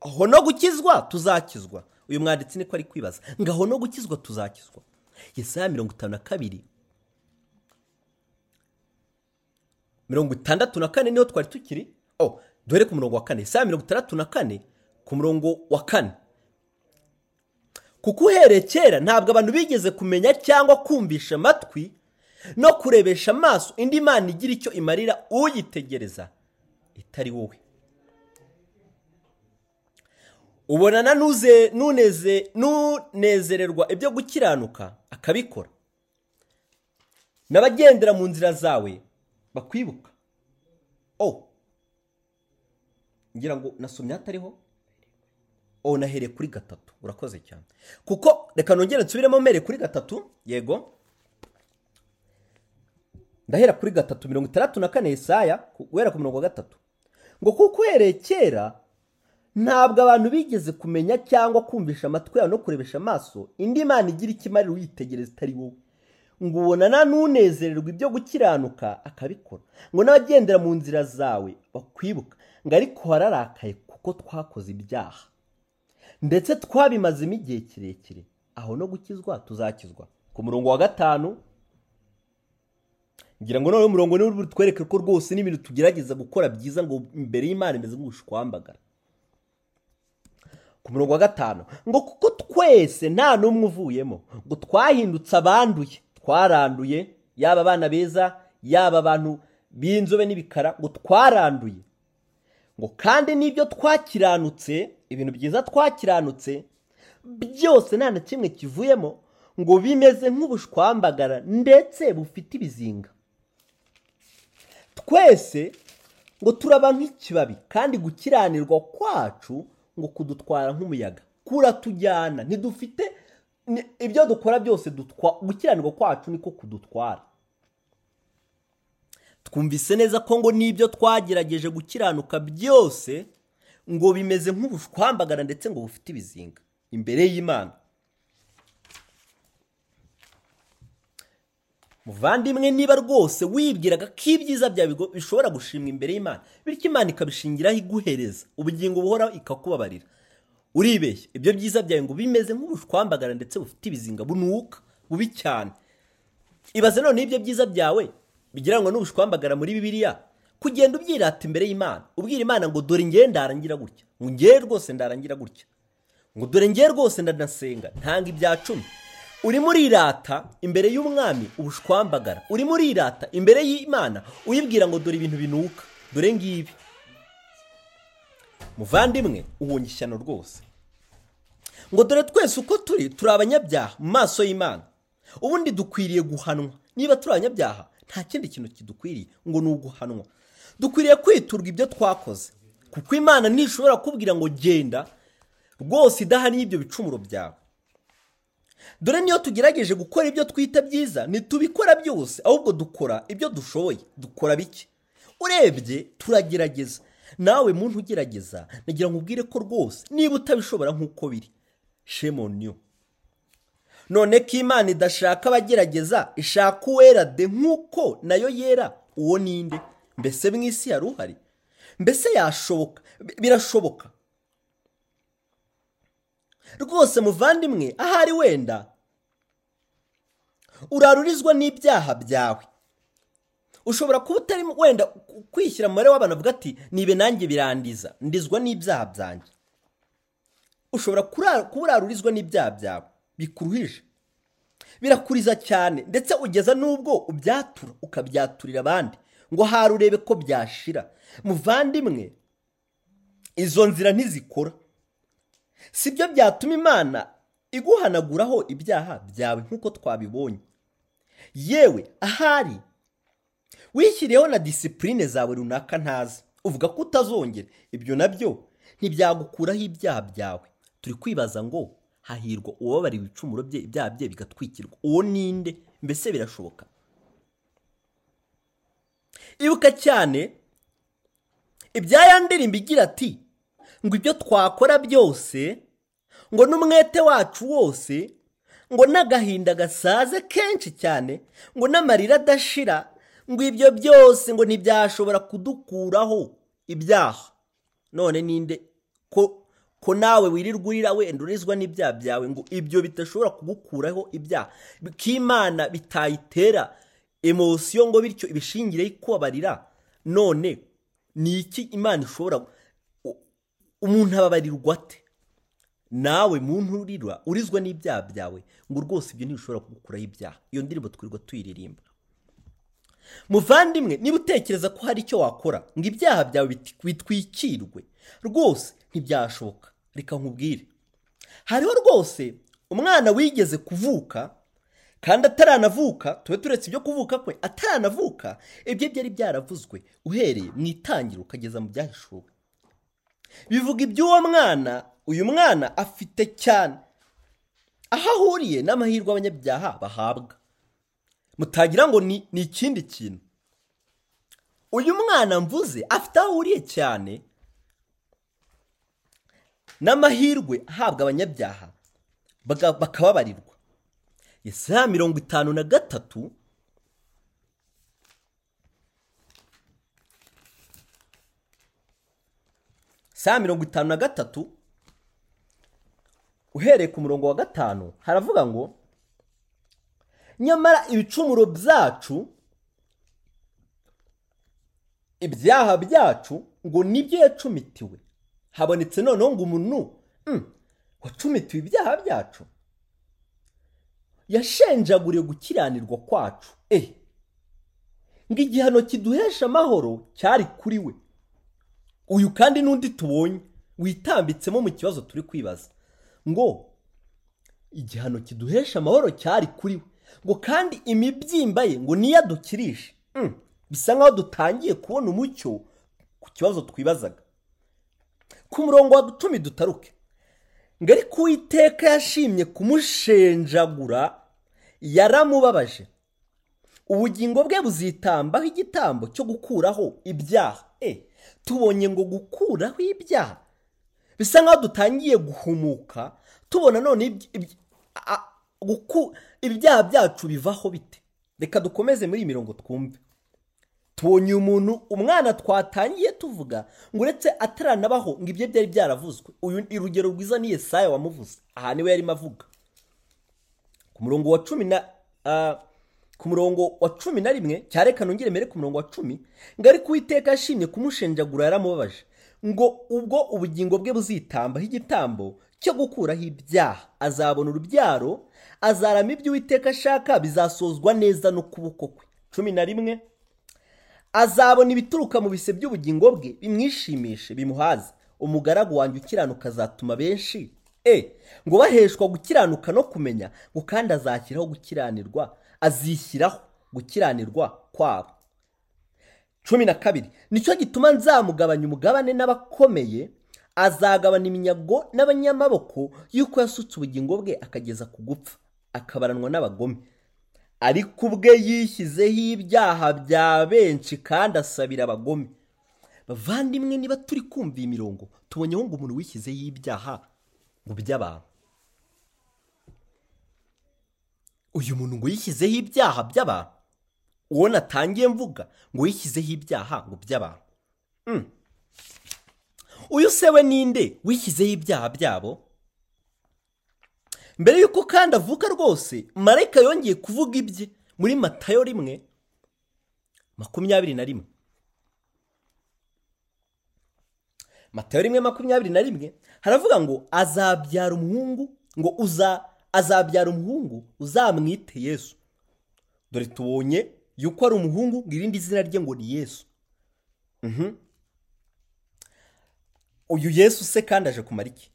Aho no gukizwa tuzakizwa. Uyu mwanditsi niko ari kwibaza. Ngo aho no gukizwa tuzakizwa. Yesaya mirongo itanu na kabiri. Mirongo itandatu na kane ni ho twari tukiri. Oh duhere ku murongo wa kane. Yesaya mirongo itandatu na kane ku murongo wa kane. Kuko uhereye kera ntabwo abantu bigeze kumenya cyangwa kumvisha amatwi no kurebesha amaso indi mana igira icyo imarira uyitegereza itari wowe. Ubonana n'unezererwa ibyo gukiranuka akabikora. N'abagendera mu nzira zawe bakwibuka. Oh! Ngira ngo nasomye hatariho oh nahereye kuri gatatu. Urakoze cyane. Kuko reka nongere nsubiremo mere kuri gatatu. Yego. Ndahera kuri gatatu mirongo itandatu na kane Yesaya guhera ku mirongo gatatu. Ngo kuko uhereye kera ntabwo abantu bigeze kumenya cyangwa kumvisha amatwi yabo no kurebesha amaso indi mana igira ikimarira uyitegereza itari wowe. Ngo ubonana n'unezererwa ibyo gukiranuka akabikora. Ngo n'abagendera mu nzira zawe bakwibuka. Ngo ariko wararakaye kuko twakoze ibyaha. Ndetse twabimazemo igihe kirekire. Aho no gukizwa tuzakizwa. Ku murongo wa gatanu ngira ngo noneho umurongo niwo butwereke ko rwose n'ibintu tugerageza gukora byiza ngo imbere y'imana imeze nk'ubushwambagara ku murongo wa gatanu ngo kuko twese nta n'umwe uvuyemo ngo twahindutse abanduye twaranduye yaba abana beza yaba abantu b'inzobe n'ibikara ngo twaranduye. Ngo kandi n'ibyo twakiranutse ibintu byiza twakiranutse byose nta na kimwe kivuyemo ngo bimeze nk'ubushwambagara ndetse bufite ibizinga. Twese ngo turaba nk'ikibabi kandi gukiranirwa kwacu ngo kudutwara nk'umuyaga. Kuratujyana ntidufite ibyo dukora byose gukiranirwa kwacu niko kudutwara. Twumvise neza ko ngo n'ibyo twagerageje gukiranuka byose ngo bimeze nk'ubushwambagara ndetse ngo bufite ibizinga. Imbere y'imana. Muvandimwe niba rwose wibwiraga ko ibyiza byawe bishobora gushimwa imbere y'imana bityo imana ikabishingiraho iguhereza ubugingo buhoraho ikakubabarira. Uribeshya ibyo byiza byawe ngo bimeze nk'ubushwambagara ndetse bufite ibizinga bunuka bubi cyane. Ibaze none ibyo byiza byawe bigirango n'ubushwambagara muri bibiliya. Kugenda ubyirata imbere y'imana. Ubwira imana ngo dore ngewe ndarangira gutya. Ngo ngewe rwose ndarangira gutya. Ngo dore ngewe rwose ndanasenga. Ntanga ibya cumi. Urimo urirata imbere y'umwami ubushwambagara urimo urirata imbere y'imana uyibwira ngo dore ibintu binuka. Dore ngibi. Muvandimwe uhunga ishyano rwose. Ngo dore twese uko turi turi abanyabyaha mu maso y'imana. Ubundi dukwiriye guhanwa. Niba turi abanyabyaha nta kindi kintu kidukwiriye. Ngo ni uguhanwa. Dukwiriye kwiturwa ibyo twakoze. Kuko imana ntishobora kubwira ngo genda rwose idahaniye ibyo bicumuro byawe. Dore niyo tugerageje gukora ibyo twita byiza ntitubikora byose ahubwo dukora ibyo dushoboye. Dukora bike. Urebye turagerageza. Nawe muntu ugerageza nagira ngo ubwire ko rwose niba utabishobora nk'uko biri. Shemoniyo none ko imana idashaka abagerageza ishaka uwera de nk'uko na yo yera uwo ninde mbese mu isi yari uhari? Mbese yashoboka? Birashoboka. Rwose muvandimwe ahari wenda urarurizwa n'ibyaha byawe. Ushobora kuba utari wenda kwishyira mu w'abantu avuga ati nibe nanjye birandiza ndizwa n'ibyaha byanjye. Ushobora kuba urarurizwa n'ibyaha byawe. Bikuruhije birakuriza cyane ndetse ugeza n'ubwo ubyatura ukabyaturira abandi ngo hari urebe ko byashira. Muvandimwe izo nzira ntizikora. Si byo byatuma imana iguhanaguraho ibyaha byawe nk'uko twabibonye. Yewe ahari wishyiriyeho na disipurine zawe runaka ntazi. Uvuga ko utazongera. Ibyo na byo ntibyagukuraho ibyaha byawe. Turi kwibaza ngo hahirwa uwababariwe ibicumuro bye ibyaha bye bigatwikirwa. Uwo ninde? Mbese birashoboka? Ibuka cyane ibya ndirimbo igira ati ngo ibyo twakora byose ngo n'umwete wacu wose ngo n'agahinda gasaze kenshi cyane ngo n'amarira adashira ngo ibyo byose ngo ntibyashobora kudukuraho ibyaha. None ninde? Ko ko nawe wirirwa urira wenda urizwa n'ibyaha byawe ngo ibyo bidashobora kugukuraho ibyaha. K'imana bitayitera emosiyo ngo bityo ibishingireho ikubabarira. None ni iki imana ishobora umuntu ababarirwa ate? Nawe muntu urira urizwa n'ibyaha byawe ngo rwose ibyo ntibishobora kugukuraho ibyaha. Iyo ndirimbo twirirwa tuyiririmba. Muvandimwe niba utekereza ko hari icyo wakora ngo ibyaha byawe bitwikirwe rwose ntibyashoboka. Reka nkubwire hariho rwose umwana wigeze kuvuka kandi ataranavuka tube turetse ibyo kuvuka kwe ataranavuka ibyo byari byaravuzwe uhereye mu itangiro ukageza mu byahishuwe. Bivuga iby'uwo mwana uyu mwana afite cyane. Aho ahuriye n'amahirwe abanyabyaha bahabwa. Mutagira ngo ni ikindi kintu. Uyu mwana mvuze afite aho ahuriye cyane n'amahirwe ahabwa abanyabyaha bakababarirwa. Isaha mirongo itanu na gatatu. Saa mirongo itanu na gatatu. Uhereye ku murongo wa gatanu haravuga ngo nyamara ibicumuro byacu ibyaha byacu ngo ni byo yacumitiwe. Habonetse noneho ngo umuntu wacumitiwe ibyaha byacu. Yashenjaguriye gukiranirwa kwacu. Eh. Ngo igihano kiduhesha amahoro cyari kuri we. Uyu kandi n'undi tubonye witambitsemo mu kibazo turi kwibaza. Ngo igihano kiduhesha amahoro cyari kuri we. Ngo kandi imibyimba ye ngo niyo adukirishe bisa nkaho dutangiye kubona umucyo ku kibazo twibazaga. Ku murongo wa cumi dutaruke. Ngo ariko uwiteka yashimye kumushenjagura yaramubabaje. Ubugingo bwe buzitambaho igitambo cyo gukuraho ibyaha. E tubonye ngo gukuraho ibyaha. Bisa nkaho dutangiye guhumuka tubona none ibyaha byacu bivaho bite? Reka dukomeze muri iyi mirongo twumve. Tubonye uyu muntu umwana twatangiye tuvuga ngo uretse ataranabaho ngo ibyo byari byaravuzwe. Uyu urugero rwiza ni Yesaya wamuvuze. Aha ni we yarimo avuga. Ku murongo wa cumi na ku murongo wa cumi na rimwe cyareka nongere mbere ku murongo wa cumi ngo ariko uwiteka yashimye kumushenjagura yaramubabaje ngo ubwo ubugingo bwe buzitambaho igitambo cyo gukuraho ibyaha. Azabona urubyaro azarama ibyo uwiteka ashaka bizasozwa neza n'ukuboko kwe. Cumi na rimwe azabona ibituruka mu bise by'ubugingo bwe bimwishimishe bimuhaze. Umugaragu wanjye ukiranuka azatuma benshi. E ngo baheshwa gukiranuka no kumenya ngo kandi azashyiraho gukiranirwa azishyiraho gukiranirwa kwabo. Cumi na kabiri ni cyo gituma nzamugabanya umugabane n'abakomeye azagabana iminyago n'abanyamaboko y'uko yasutse ubugingo bwe akageza ku gupfa akabaranwa n'abagome. Ariko ubwe yishyizeho ibyaha bya benshi kandi asabira abagome. Bavandimwe niba turi kumva iyi mirongo tubonyeho ngo umuntu wishyizeho ibyaha ngo by'abantu. Uyu muntu ngo yishyizeho ibyaha by'abantu uwo natangiye mvuga ngo yishyizeho ibyaha ngo by'abantu. Mm. uyu se we ninde wishyizeho ibyaha byabo? Mbere y'uko kandi avuka rwose marayika yongeye kuvuga ibye muri matayo rimwe makumyabiri na rimwe. Matayo rimwe makumyabiri na rimwe haravuga ngo azabyara umuhungu ngo uza azabyara umuhungu uzamwite yesu. Dore tubonye yuko ari umuhungu ngo irindi zina rye ngo ni yesu. Mhm. uyu yesu se kandi aje kumara iki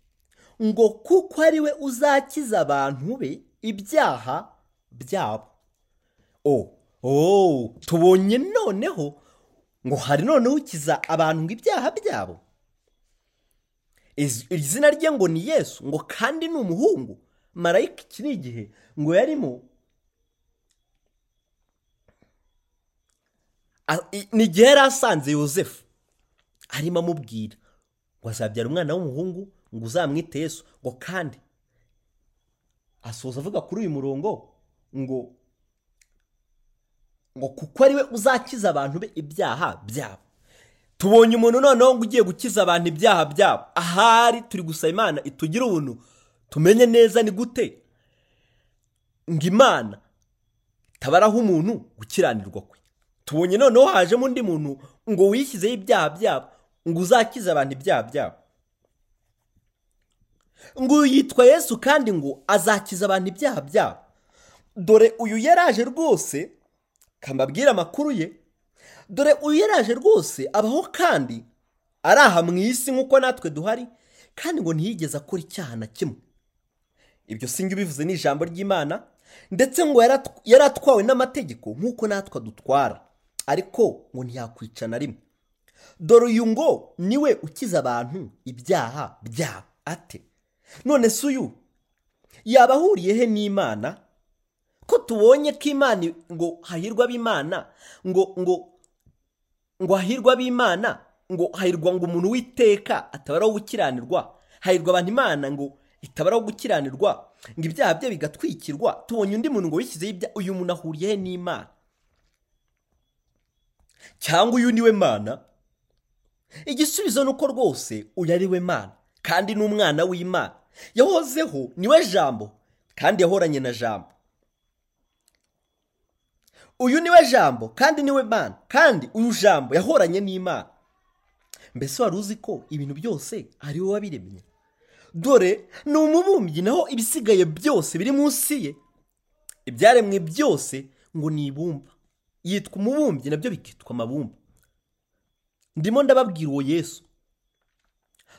ngo kuko ari we uzakiza abantu be ibyaha byabo. O tubonye noneho ngo hari noneho ukiza abantu ngo ibyaha byabo. Iz- iri zina rye ngo ni yesu ngo kandi ni umuhungu. Marayika iki ni igihe ngo yarimo ni igihe yari asanze yosefu. Arimo amubwira ngo azabyara umwana w'umuhungu ngo uzamwite yesu ngo kandi asoza avuga kuri uyu murongo ngo ngo kuko ari we uzakiza abantu be ibyaha byabo. Tubonye umuntu noneho ngo ugiye gukiza abantu ibyaha byabo. Ahari turi gusaba imana itugire ubuntu tumenye neza ni gute? Ngo imana itabaraho umuntu gukiranirwa kwe. Tubonye noneho hajemo undi muntu ngo wishyizeho ibyaha byabo ngo uzakize abantu ibyaha byabo. Ngo yitwa yesu kandi ngo azakiza abantu ibyaha byabo. Dore uyu yaraje rwose kambabwira amakuru ye dore uyu yaraje rwose abaho kandi ari aha mu isi nk'uko natwe duhari kandi ngo ntiyigeze akora icyaha na kimwe. Ibyo sinjye ubivuze ni ijambo ry'imana ndetse ngo yari atwawe n'amategeko nk'uko natwe adutwara ariko ngo ntiyakwica na rimwe. Dore uyu ngo ni we ukiza abantu ibyaha byabo ate? None se uyu. Yaba ahuriye he n'imana? Ko tubonye ko imana ngo hahirwa ab'imana? Ngo ngo ngo hahirwa ab'imana? Ngo hahirwa ngo umuntu w'iteka atabaraho gukiranirwa? Hahirwa abantu imana ngo itabaraho gukiranirwa? Ngo ibyaha bye bigatwikirwa? Tubonye undi muntu ngo wishyizeho ibyaha uyu muntu ahuriye he n'imana? Cyangwa uyu ni we mana? Igisubizo ni uko rwose uyu ari we mana. Kandi ni umwana w'imana. Yahozeho ni we jambo kandi yahoranye na jambo. Uyu ni we jambo kandi ni we mana kandi uyu jambo yahoranye n'imana. Mbese wari uzi ko ibintu byose ari we wabiremye? Dore ni umubumbyi naho ibisigaye byose biri munsi ye. Ibyaremwe byose ngo ni ibumba. Yitwa umubumbyi na byo bikitwa amabumba. Ndimo ndababwira uwo yesu.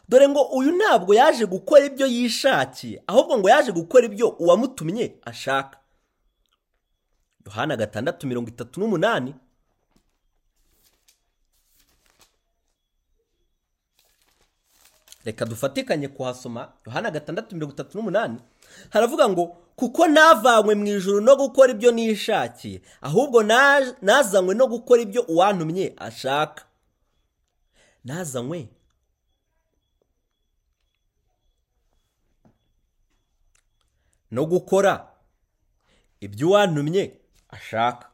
Dore ngo uyu ntabwo yaje gukora ibyo yishakiye ahubwo ngo yaje gukora ibyo uwamutumye ashaka. Yohana gatandatu mirongo itatu n'umunani. Reka dufatikanye kuhasoma yohana gatandatu mirongo itatu n'umunani. Haravuga ngo kuko ntavanywe mu ijoro no gukora ibyo nishakiye ahubwo na- nazanywe no gukora ibyo uwantumye ashaka. Nazanywe? No gukora. Ibyo uwantumye ashaka.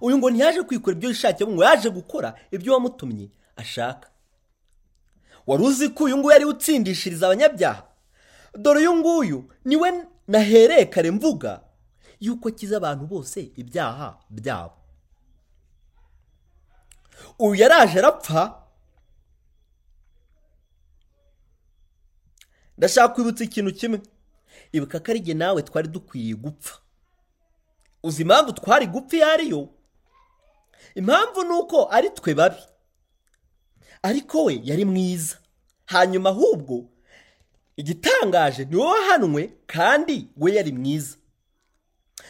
Uyu ngo ntiyaje kwikora ibyo yishakiye ngo yaje gukora ibyo wamutumye ashaka. Wari uzi ko uyu nguyu ari utsindishiriza abanyabyaha? Dore uyu nguyu ni we nahereye kare mvuga yuko akiza abantu bose ibyaha byabo. Uyu yaraje arapfa. Ndashaka kwibutsa ikintu kimwe. Ibuka ko ari nawe twari dukwiye gupfa. Uzi impamvu twari gupfa iyo ariyo impamvu ni uko ari twe babi. Ariko we yari mwiza. Hanyuma ahubwo igitangaje ni wowe wahanwe kandi we yari mwiza.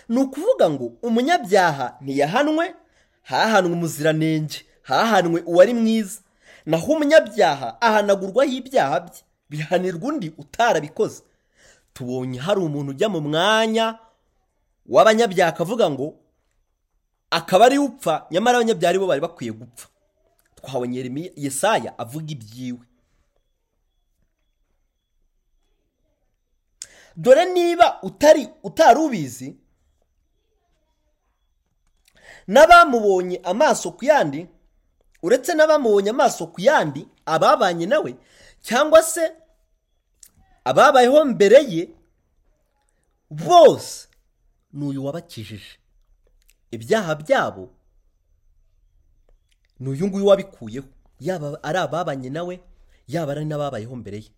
Ni ukuvuga ngo umunyabyaha ntiyahanwe hahanwe umuziranenge hahanwe uwari mwiza. Naho umunyabyaha ahanagurwaho ibyaha bye bihanirwa undi utarabikoze. Tubonye hari umuntu ujya mu mwanya w'abanyabyaha akavuga ngo akaba ari upfa. Nyamara abanyabyaha bo bari bakwiye gupfa. Twabonye Yesaya avuga ibyiwe. Dore niba utari utari ubizi n'abamubonye amaso ku yandi uretse n'abamubonye amaso ku yandi ababanye nawe cyangwa se ababayeho mbere ye bose ni uyu wabakijije. Ibyaha byabo ni uyu nguyu wabikuyeho. Yaba ari ababanye nawe yaba ari n'ababayeho mbere ye.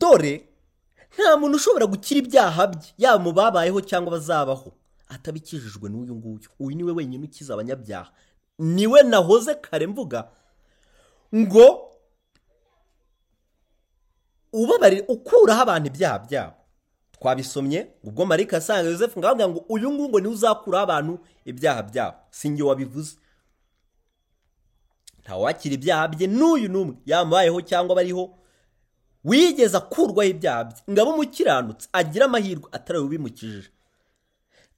Dore nta muntu ushobora gukira ibyaha bye yaba mu babayeho cyangwa bazabaho. Atabikijijwe n'uyu nguyu. Uyu ni we wenyine ukiza abanyabyaha. Niwe nahoze kare mvuga ngo ubabarire ukuraho abantu ibyaha byabo. Twabisomye ubwo marika asanga Joseph ngaho ngo uyu nguyu ngo ni we uzakuraho abantu ibyaha byabo. Si njye wabivuze. Ntawakira ibyaha bye n'uyu n'umwe. Yamubayeho cyangwa bariho wigeze akurwaho ibyaha bye. Ngo abe umukiranutsi agire amahirwe atari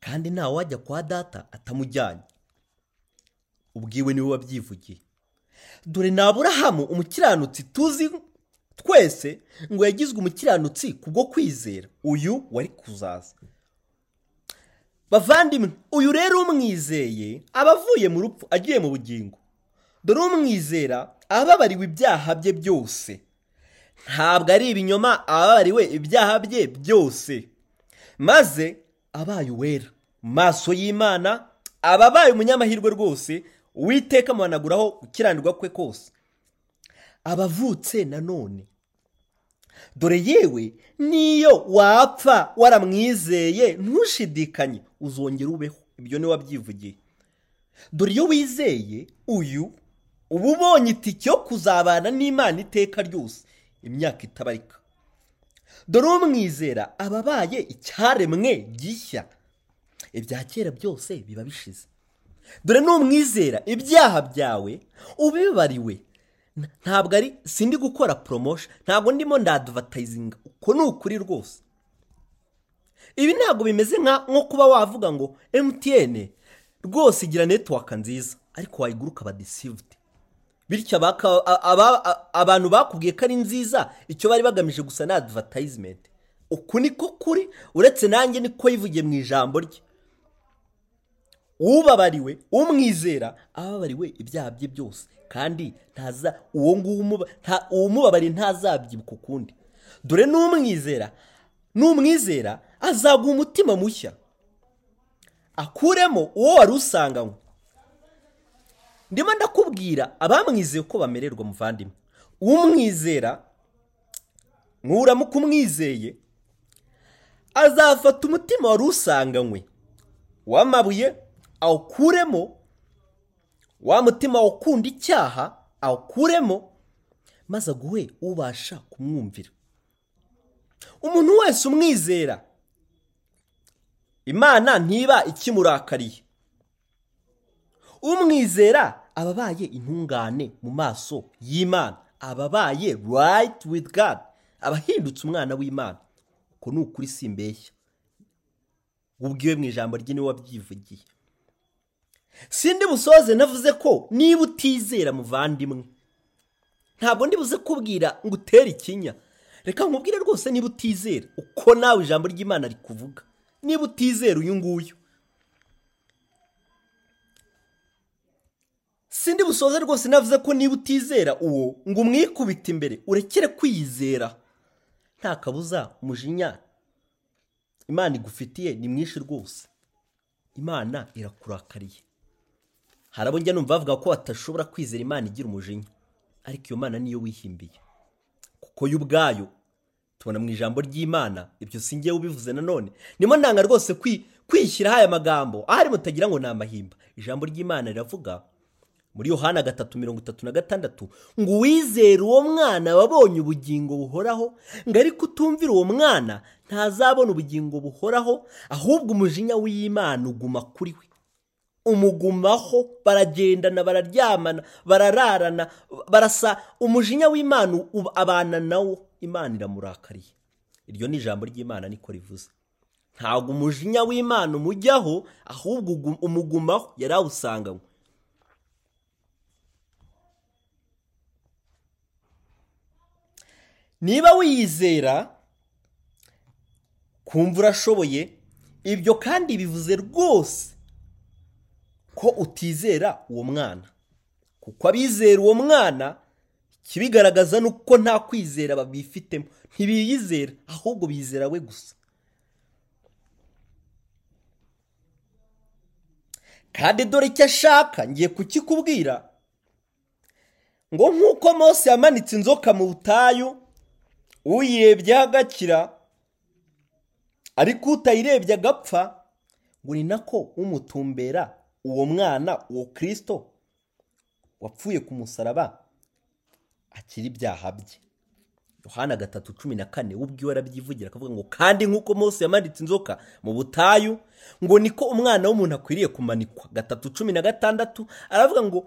kandi ntawe wajya kwa data atamujyanye. Ubwiwe ni we wabyivugiye. Dore ni aburahamu umukiranutsi tuzi twese ngo yagizwe umukiranutsi kubwo kwizera. Uyu wari kuzaza. Bavandimwe uyu rero umwizeye aba avuye mu rupfu agiye mu bugingo. Dore umwizera ababariwe ibyaha bye byose. Ntabwo ari ibinyoma ababariwe ibyaha bye byose. Maze abaye uwera. Maso y'imana aba abaye umunyamahirwe rwose uwiteka amuhanaguraho gukiranirwa kwe kose. Abavutse nanone dore yewe niyo wapfa waramwizeye ntushidikanye uzongera ubeho. Ibyo ni we wabyivugiye. Dore iyo wizeye uyu uba ubonye itike yo kuzabana n'imana iteka ryose. Imyaka itabarika. Dore umwizera aba abaye icyaremwe gishya. Ibya kera byose biba bishize. Dore n'umwizera ibyaha byawe ubibariwe ntabwo ari sindi gukora poromosho ntabwo ndimo ndadivatayizinga uko ni ukuri rwose. Ibi ntabwo bimeze nko kuba wavuga ngo emutiyene rwose igira netiwaka nziza ariko wayigura ukaba disivudi bityo abantu bakubwiye ko ari nziza icyo bari bagamije gusa ni adivatayizimenti uku niko kuri uretse nanjye niko yivugiye mu ijambo rye. Ubabariwe umwizera ababariwe ibyaha bye byose. Kandi ntaza uwo nguwo umubabariye ntazabyibuka ukundi. Dore n'umwizera n'umwizera azaguha umutima mushya. Akuremo uwo wari usanganywe. Ndimo ndakubwira abamwizeye ko bamererwa muvandimwe. Umwizera nkuramuka umwizeye azafata umutima wari usanganywe. W'amabuye awukuremo wa mutima ukunda icyaha awukuremo maze aguhe ubasha kumwumvira. Umuntu wese umwizera imana ntiba ikimurakariye. Umwizera aba abaye intungane mu maso y'imana. Aba abaye rayiti withi gadi aba ahindutse umwana w'imana. Uko ni ukuri simbeshya ubwiwe mu ijambo rye ni we wabyivugiye. Sindi busoze navuze ko niba utizera muvandimwe. Ntabwo ndi buze kubwira ngo utere ikinya. Reka nkubwire rwose niba utizera uko nawe ijambo ry'imana rikuvuga. Niba utizera uyu nguyu. Sindi busoze rwose navuze ko niba utizera uwo ngo umwikubite imbere urekere kwiyizera. Nta kabuza umujinya imana igufitiye ni mwinshi rwose. Imana irakurakariye. Hari abo njya numva bavuga ko batashobora kwizera imana igira umujinya. Ariko iyo mana niyo wihimbiye. Kuko yo ubwayo tubona mu ijambo ry'imana ibyo si ngewe ubivuze nanone nimo ntanga rwose kwishyiraho aya magambo. Ahari mutagira ngo ni amahimba. Ijambo ry'imana riravuga muri yohana gatatu mirongo itatu na gatandatu ngo uwizere uwo mwana wabonye ubugingo buhoraho ngo ariko utumvira uwo mwana ntazabona ubugingo buhoraho ahubwo umujinya w'imana uguma kuri we. Umugumaho baragendana bararyamana barararana barasa umujinya w'imana abana nawo. Imana iramurakariye. Iryo ni ijambo ry'imana niko rivuze. Ntabwo umujinya w'imana umujyaho ahubwo umugumaho yari awusanganywe niba wiyizera kumva urashoboye ibyo kandi bivuze rwose. Ko utizera uwo mwana. Kuko abizera uwo mwana ikibigaragaza ni uko nta kwizera babifitemo. Ntibiyizera ahubwo bizera we gusa. Kandi dore icyo ashaka ngiye kukikubwira. Ngo nk'uko Mose yamanitse inzoka mu butayu uyirebyeho agakira ariko utayirebye agapfa ngo ni nako umutumbera uwo mwana uwo kirisito wapfuye ku musaraba akiri ibyaha bye. Yohana gatatu cumi na kane ubwiwe arabyivugira akavuga ngo kandi nk'uko Mose yamanitse inzoka mu butayu ngo niko umwana w'umuntu akwiriye kumanikwa. Gatatu cumi na gatandatu aravuga ngo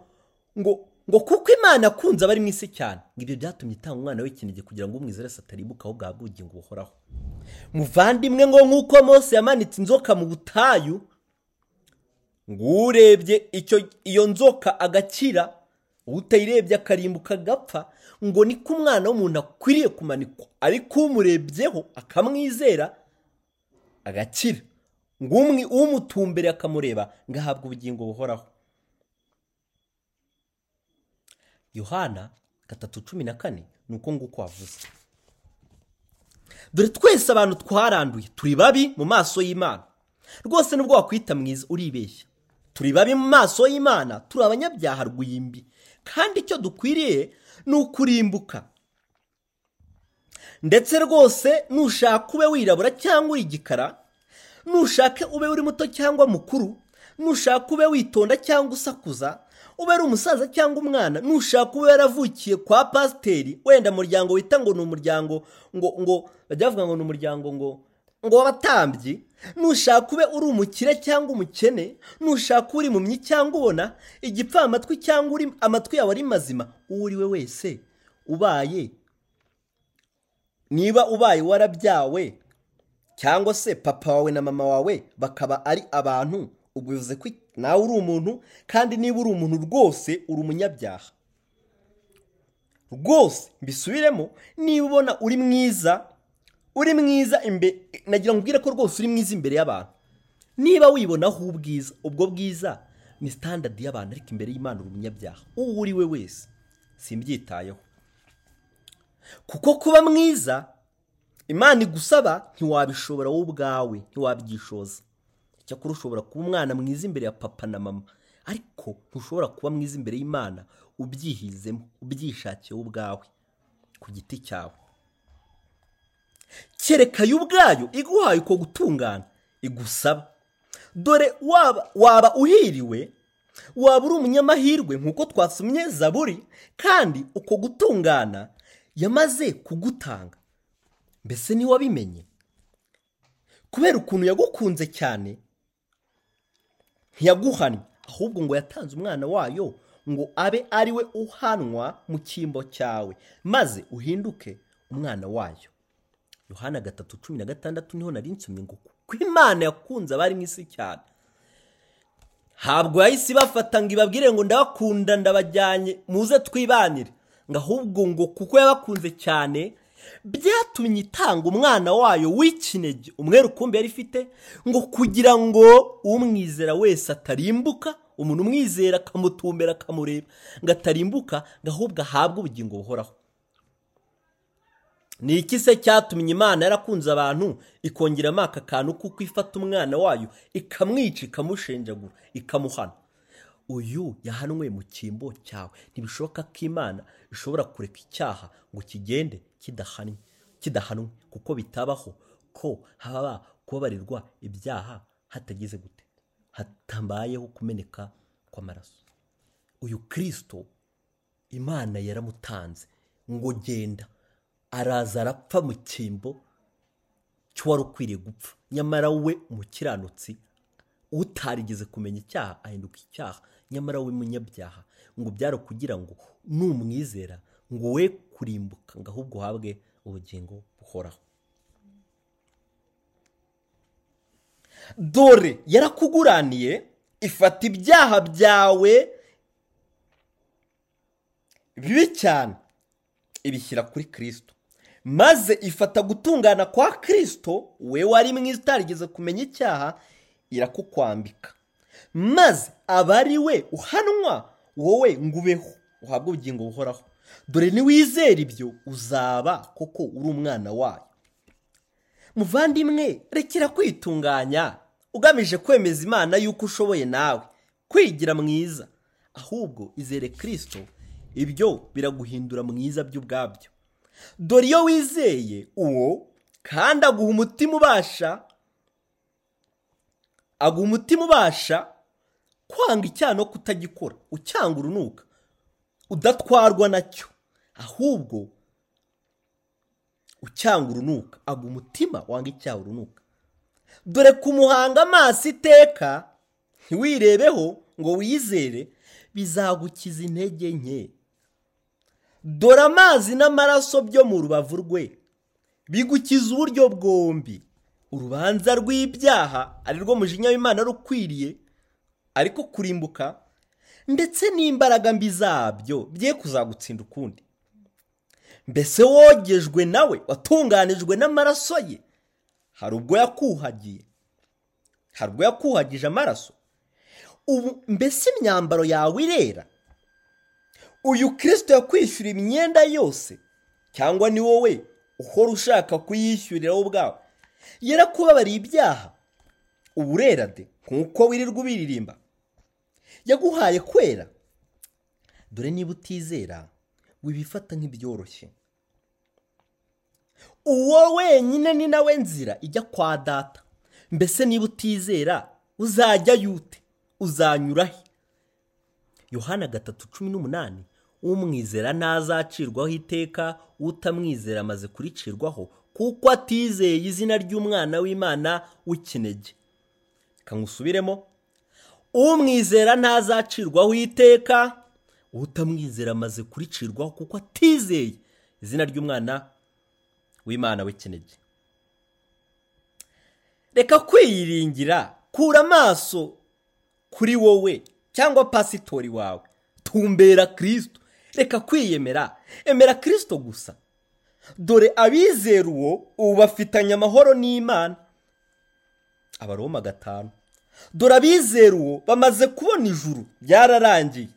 ngo ngo kuko imana akunze abari mu isi cyane. Ngo ibyo byatumye itanga umwana w'ikinege kugira ngo umwizere ataribuka aho bwa bugingo buhoraho. Muvandimwe ngo nk'uko Mose yamanitse inzoka mu butayu ngo urebye iyo nzoka agakira utayirebye akarimbuka agapfa ngo niko umwana w'umuntu akwiriye kumanikwa. Ariko umurebyeho akamwizera agakira. Ngo umutumbere akamureba ngo ahabwe ubugingo buhoraho. Yohana gatatu cumi na kane ni uko nguko wavuze. Dore twese abantu twaranduye turi babi mu maso y'imana. Rwose nubwo wakwita mwiza uribeshya. Turi babi mu maso y'imana turi abanyabyaha rw'imbi. Kandi icyo dukwiriye ni ukurimbuka. Ndetse rwose nushaka ube wirabura cyangwa uri igikara nushake ube uri muto cyangwa mukuru nushaka ube witonda cyangwa usakuza ube ari umusaza cyangwa umwana nushaka ube yaravukiye kwa pasiteri wenda muryango wita ngo ni umuryango ngo ngo bajya bavuga ngo ni umuryango ngo ngo w'abatambyi nushaka ube uri umukire cyangwa umukene nushaka uri mumyi cyangwa ubona igipfamatwi cyangwa uri amatwi yawe ari mazima uwo uri we wese ubaye niba ubaye warabyawe cyangwa se papa wawe na mama wawe bakaba ari abantu ubwo bivuze ko nawe uri umuntu kandi niba uri umuntu rwose uri umunyabyaha. Rwose mbisubiremo niba ubona uri mwiza uri mwiza nagira ngo ubwire ko rwose uri mwiza imbere y'abantu. Niba wibonaho ubwiza ubwo bwiza ni sitandadi y'abantu ariko imbere y'imana uri umunyabyaha. Uwo uri we wese simbyitayeho. Kuko kuba mwiza imana igusaba ntiwabishobora wowe ubwawe ntiwabyishoza. Icyakora ushobora kuba umwana mwiza imbere ya papa na mama ariko ntushobora kuba mwiza imbere y'imana ubyihizemo ubyishakiye wowe ubwawe ku giti cyawe. Kereka yo ubwayo iguhaye uko gutungana. Igusaba. Dore waba waba uhiriwe waba uri umunyamahirwe nk'uko twasomye zaburi kandi uko gutungana yamaze kugutanga. Mbese ntiwabimenye kubera ukuntu yagukunze cyane ntiyaguhannye. Ahubwo ngo yatanze umwana wayo ngo abe ari we uhanwa mu cyimbo cyawe maze uhinduke umwana wayo. Yohana gatatu cumi na gatandatu ni ho nari nsomye ngo kuko imana yakunze abari mu isi cyane. Ntabwo yahise ibafata ngo ibabwire ngo ndabakunda ndabajyanye muze twibanire. Ngo ahubwo ngo kuko yabakunze cyane byatumye itanga umwana wayo w'ikinege umwe rukumbi yari ifite ngo kugira ngo umwizera wese atarimbuka umuntu umwizera akamutumbera akamureba. Ngo atarimbuka ngo ahubwo ahabwe ubugingo buhoraho. Ni iki se cyatumye imana yarakunze abantu? Ikongeramo aka kantu kuko ifata umwana wayo ikamwica ikamushenjagura ikamuhana. Uyu yahanwe mu cyimbo cyawe. Ntibishoboka ko imana ishobora kureka icyaha ngo kigende kidahannye kidahanwe kuko bitabaho ko haba kubabarirwa ibyaha hatagize gute. Hatambayeho kumeneka kw'amaraso. Uyu kirisito imana yaramutanze ngo genda. Araza arapfa mu cyimbo cy'uwari ukwiriye gupfa. Nyamara we umukiranutsi utarigeze kumenya icyaha ahinduka icyaha. Nyamara we munyabyaha ngo byari kugira ngo numwizera ngo we kurimbuka ngo ahubwo uhabwe ubugingo buhoraho. Dore yarakuguraniye ifata ibyaha byawe bibi cyane. Ibishyira kuri kirisito maze ifata gutungana kwa kirisito we wari mwiza utarigeze kumenya icyaha irakukwambika. Maze aba ari we uhanwa wowe ngo ubeho uhabwe ubugingo buhoraho. Dore niwizera ibyo uzaba koko uri umwana wayo. Muvandimwe rekera kwitunganya. Ugamije kwemeza imana yuko ushoboye nawe. Kwigira mwiza. Ahubwo izere kirisito ibyo biraguhindura mwiza byo ubwabyo dore iyo wizeye uwo kandi aguha umutima ubasha aguha umutima ubasha kwanga icyaha no kutagikora. Ucyanga urunuka udatwarwa na cyo. Ahubwo ucyanga urunuka aguha umutima wanga icyaha urunuka dore kumuhanga amaso iteka ntiwirebeho ngo wizere bizagukiza intege nke. Dore amazi n'amaraso byo mu rubavu rwe. Bigukiza uburyo bwombi. Urubanza rw'ibyaha ari rwo mujinya w'imana rukwiriye ariko kurimbuka ndetse n'imbaraga mbi zabyo bye kuzagutsinda ukundi. Mbese wogejwe nawe watunganijwe n'amaraso ye hari ubwo yakuhagiye? Hari ubwo yakuhagije amaraso? Ubu mbese imyambaro yawe irera? Uyu kirisito yakwishyura imyenda yose cyangwa ni wowe uhora ushaka kuyishyurira wowe ubwawe? Yarakubabariye ibyaha. Urera de nk'uko wirirwa ubiririmba yaguhaye kwera. Dore niba utizera wibifata nk'ibyoroshye. Uwo wenyine ni nawe nzira ijya kwa data. Mbese niba utizera uzajya yute? Uzanyurahe yohana gatatu cumi n'umunani. Umwizera ntazacirwaho iteka utamwizera amaze kuricirwaho kuko atizeye izina ry'umwana w'imana w'ikinege kanusubiremo umwizera ntazacirwaho iteka utamwizera amaze kuricirwaho kuko atizeye izina ry'umwana w'imana w'ikinege. Reka kwiyiringira kura amaso kuri wowe cyangwa pasitori wawe. Tumbera kirisito reka kwiyemera. Emera kirisito gusa. Dore abizera uwo ubu bafitanye amahoro n'imana. Abaroma gatanu. Dore abizera uwo bamaze kubona ijuru byararangiye.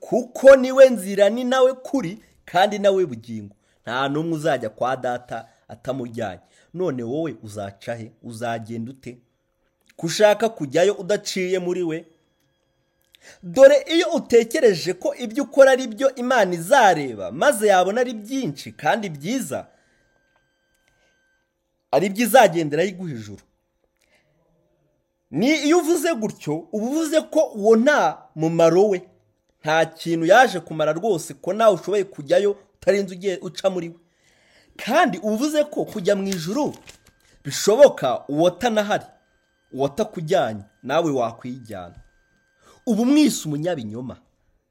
Kuko ni we nzira ni nawe kuri kandi nawe bugingo. Nta n'umwe uzajya kwa data atamujyanye. None wowe uzaca he? Uzagenda ute? Ko ushaka kujyayo udaciye muri we? Dore iyo utekereje ko ibyo ukora ari byo imana izareba maze yabona ari byinshi kandi byiza ari byo izagenderaho iguha ijuru. Ni iyo uvuze gutyo uba uvuze ko uwo nta mumaro we. Nta kintu yaje kumara rwose ko nawe ushoboye kujyayo utarinze ugiye uca muri we. Kandi uvuze ko kujya mu ijuru bishoboka uwatanahari uwatakujyanye nawe wakwijyana uba umwise umunyabinyoma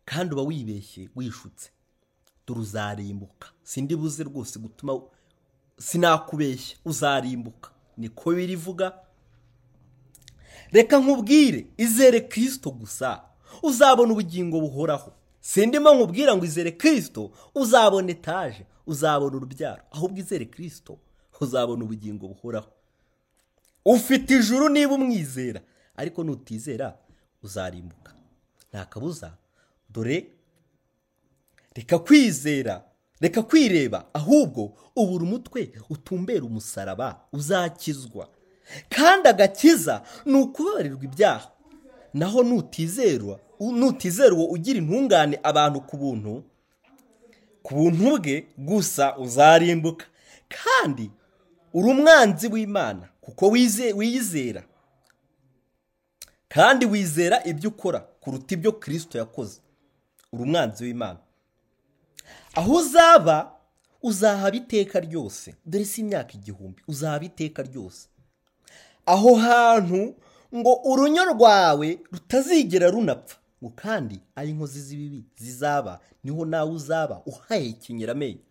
kandi uba wibeshye wishutse. Dore uzarimbuka sindi buze rwose gutuma sinakubeshya uzarimbuka. Niko birivuga reka nkubwire izere kirisito gusa uzabona ubugingo buhoraho. Sindimo nkubwira ngo izere kirisito uzabona etaje uzabona urubyaro. Ahubwo izere kirisito uzabona ubugingo buhoraho. Ufite ijuru niba umwizera ariko nutizera uzarimbuka. Nta kabuza dore reka kwizera reka kwireba ahubwo ubura umutwe utumbera umusaraba uzakizwa. Kandi agakiza ni ukubabarirwa ibyaha. Naho nutizerwa nutizerwa ugira intungane abantu ku buntu ku buntu bwe gusa uzarimbuka. Kandi uri umwanzi w'imana kuko wiyizera. Kandi wizera ibyo ukora kuruta ibyo kirisito yakoze. Uri umwanzi w'imana. Aho uzaba uzahaba iteka ryose. Dore si imyaka igihumbi uzahaba iteka ryose. Aho hantu ngo urunyo rwawe rutazigera runapfa ngo kandi aho inkozi z'ibibi zizaba ni ho nawe uzaba uhahekenyera amenyo.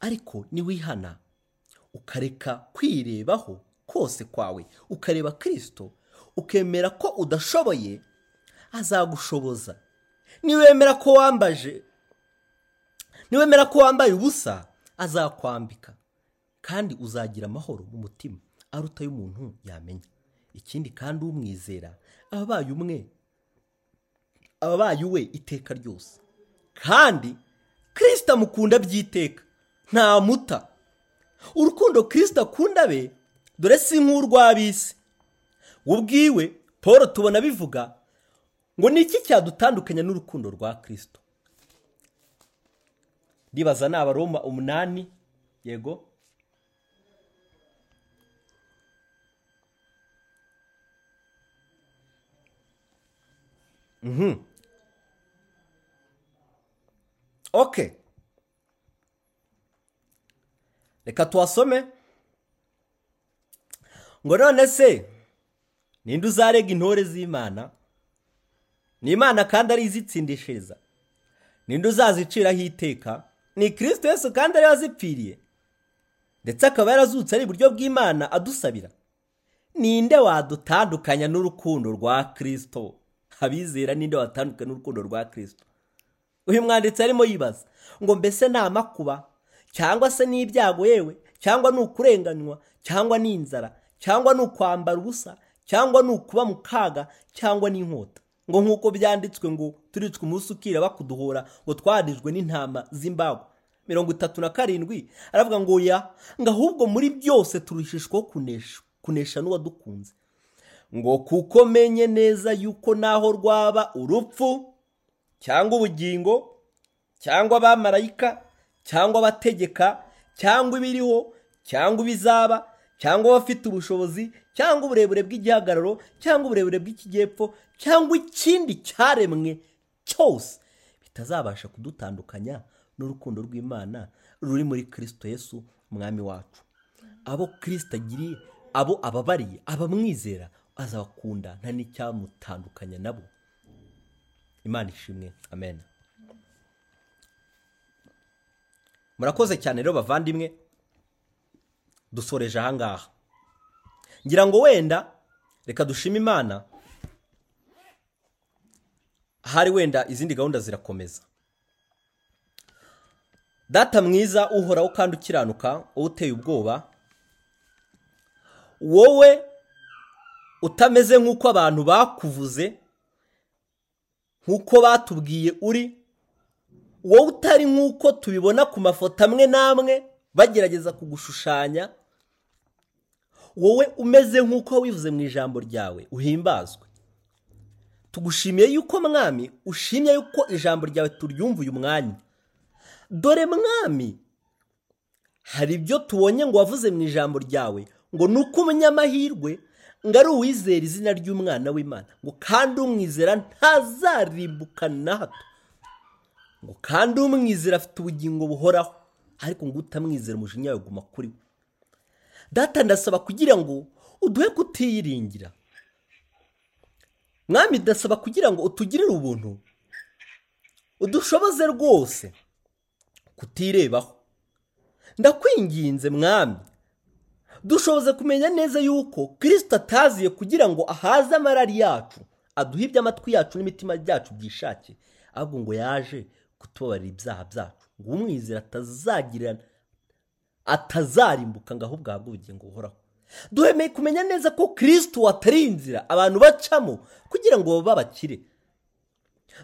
Ariko niwihana ukareka kwirebaho kose kwawe ukareba kirisito ukemera ko udashoboye azagushoboza. Niwemera ko wambaje niwemera ko wambaye ubusa azakwambika. Kandi uzagira amahoro mu mutima aruta y'umuntu yamenya. Ikindi kandi umwizera ababaye umwe ababaye uwe iteka ryose. Kandi kirisita amukunda by'iteka ntamuta. Urukundo kirisita akunda be dore si nk'urw'ab'isi. we ubwiwe paul tubona bivuga ngo ni iki cyadutandukanya n'urukundo rwa kirisito ndibaza ni abaroma umunani yego. Oke reka tuhasome. Ngo none se ninde uzarega intore z'imana? Ni imana kandi ari izitsindishiriza ninde uzaziciraho iteka? Ni kirisito Yesu kandi ariyo azipfiriye ndetse akaba yarazutse ari iburyo bw'imana adusabira. Ninde wadutandukanya n'urukundo rwa kirisito abizera ninde watandukanya n'urukundo rwa kirisito uyu mwanditsi arimo yibaza. Ngo mbese ni amakuba cyangwa se ni ibyago yewe? Cyangwa ni ukurenganywa cyangwa ni inzara cyangwa ni ukwambara ubusa? Cyangwa ni ukuba mu kaga cyangwa ni inkota ngo nk'uko byanditswe ngo turicwe umunsi ukira bakuduhora ngo twarijwe n'intama z'imbago mirongo itatu na karindwi aravuga ngo ya ngo ahubwo muri byose turushishwaho kunesha kunesha n'uwadukunze ngo kuko menye neza yuko naho rwaba urupfu cyangwa ubugingo cyangwa abamarayika cyangwa abategeka cyangwa ibiriho cyangwa ibizaba cyangwa abafite ubushobozi cyangwa uburebure bw'igihagararo cyangwa uburebure bw'ikijyepfo cyangwa ikindi cyaremwe cyose. Bitazabasha kudutandukanya n'urukundo rw'imana ruri muri kirisito Yesu umwami wacu. Abo kirisito agiriye abo ababariye abamwizera azabakunda nta n'icyamutandukanya nabo. Imana ishimwe. Amen. Murakoze cyane rero bavandimwe. Dusoreje ahangaha ngira ngo wenda reka dushime imana. Ahari wenda izindi gahunda zirakomeza. Data mwiza uhoraho kandi ukiranuka wowe uteye ubwoba wowe utameze nk'uko abantu bakuvuze nk'uko batubwiye uri wowe utari nk'uko tubibona ku mafoto amwe n'amwe bagerageza kugushushanya wowe umeze nk'uko wivuze mu ijambo ryawe uhimbazwe. Tugushimiye yuko mwami ushimye yuko ijambo ryawe turyumva uyu mwanya. Dore mwami hari ibyo tubonye ngo wavuze mu ijambo ryawe ngo ni uko umunyamahirwe ngo ari uwizera izina ry'umwana w'imana ngo kandi umwizera ntazarimbuka na hato. Ngo kandi umwizera afite ubugingo buhoraho ariko ngo utamwizera umujinya yawe uguma kuri we. Data ndasaba kugira ngo uduhe kutiyiringira. Mwami ndasaba kugira ngo utugirire ubuntu udushoboze rwose kutirebaho. Ndakwinginze mwami dushoboze kumenya neza yuko kirisita ataziye kugira ngo ahaze amarari yacu aduhe ibyo amatwi yacu n'imitima byacu byishake ahubwo ngo yaje kutubabarira ibyaha byacu. Ngo umwizera atazagirana atazarimbuka ngo ahubwo ahabwe ubugingo buhoraho. Duhemeye kumenya neza ko kirisitu atari inzira abantu bacamo kugira ngo babe abakire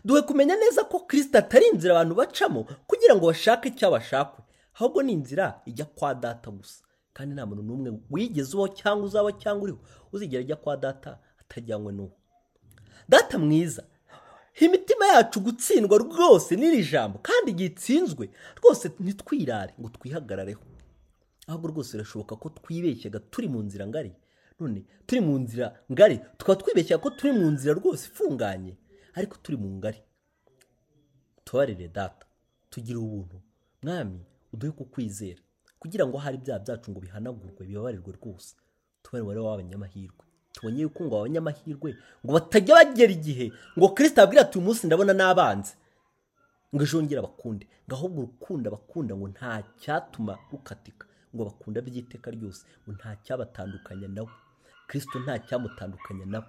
duhe kumenya neza ko kirisita atari inzira abantu bacamo kugira ngo bashake icyo bashakwe ahubwo ni inzira ijya kwa data gusa. Kandi nta muntu n'umwe wigeze ubaho cyangwa uzaba cyangwa uriho uzigera ajya kwa data atajyanywe n'uwo. Data mwiza imitima yacu gutsindwa rwose n'iri jambo kandi igihe itsinzwe rwose ntitwirare ngo twihagarareho ahubwo rwose birashoboka ko twibeshyaga turi mu nzira ngari. None turi mu nzira ngari tukaba twibeshyaga ko turi mu nzira rwose ifunganye ariko turi mu ngari. Tubarire data tugire ubuntu. Mwami uduhe kukwizera kugira ngo hari ibyaha byacu ngo bihanagurwe bibabarirwe rwose. Tubare umubare w'abanyamahirwe tubonye yuko ngo abanyamahirwe ngo batajya bagera igihe ngo kirisita abwira ati uyu munsi ndabona n'abanzi. Ngo ejo yongere abakunde ngo ahubwo urukundo abakunda ngo nta cyatuma rukatika. Ngo bakunda by'iteka ryose ngo nta cyabatandukanya nawe kirisito nta cyamutandukanya nawe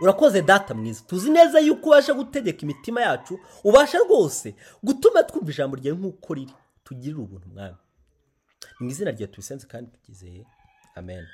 urakoze data mwiza. Tuzi neza yuko ubasha gutegeka imitima yacu ubasha rwose gutuma twumva ijambo ryawe nk'uko riri. Tugirire ubuntu mwami. Mu izina rya tubisenze kandi tugizeye amen.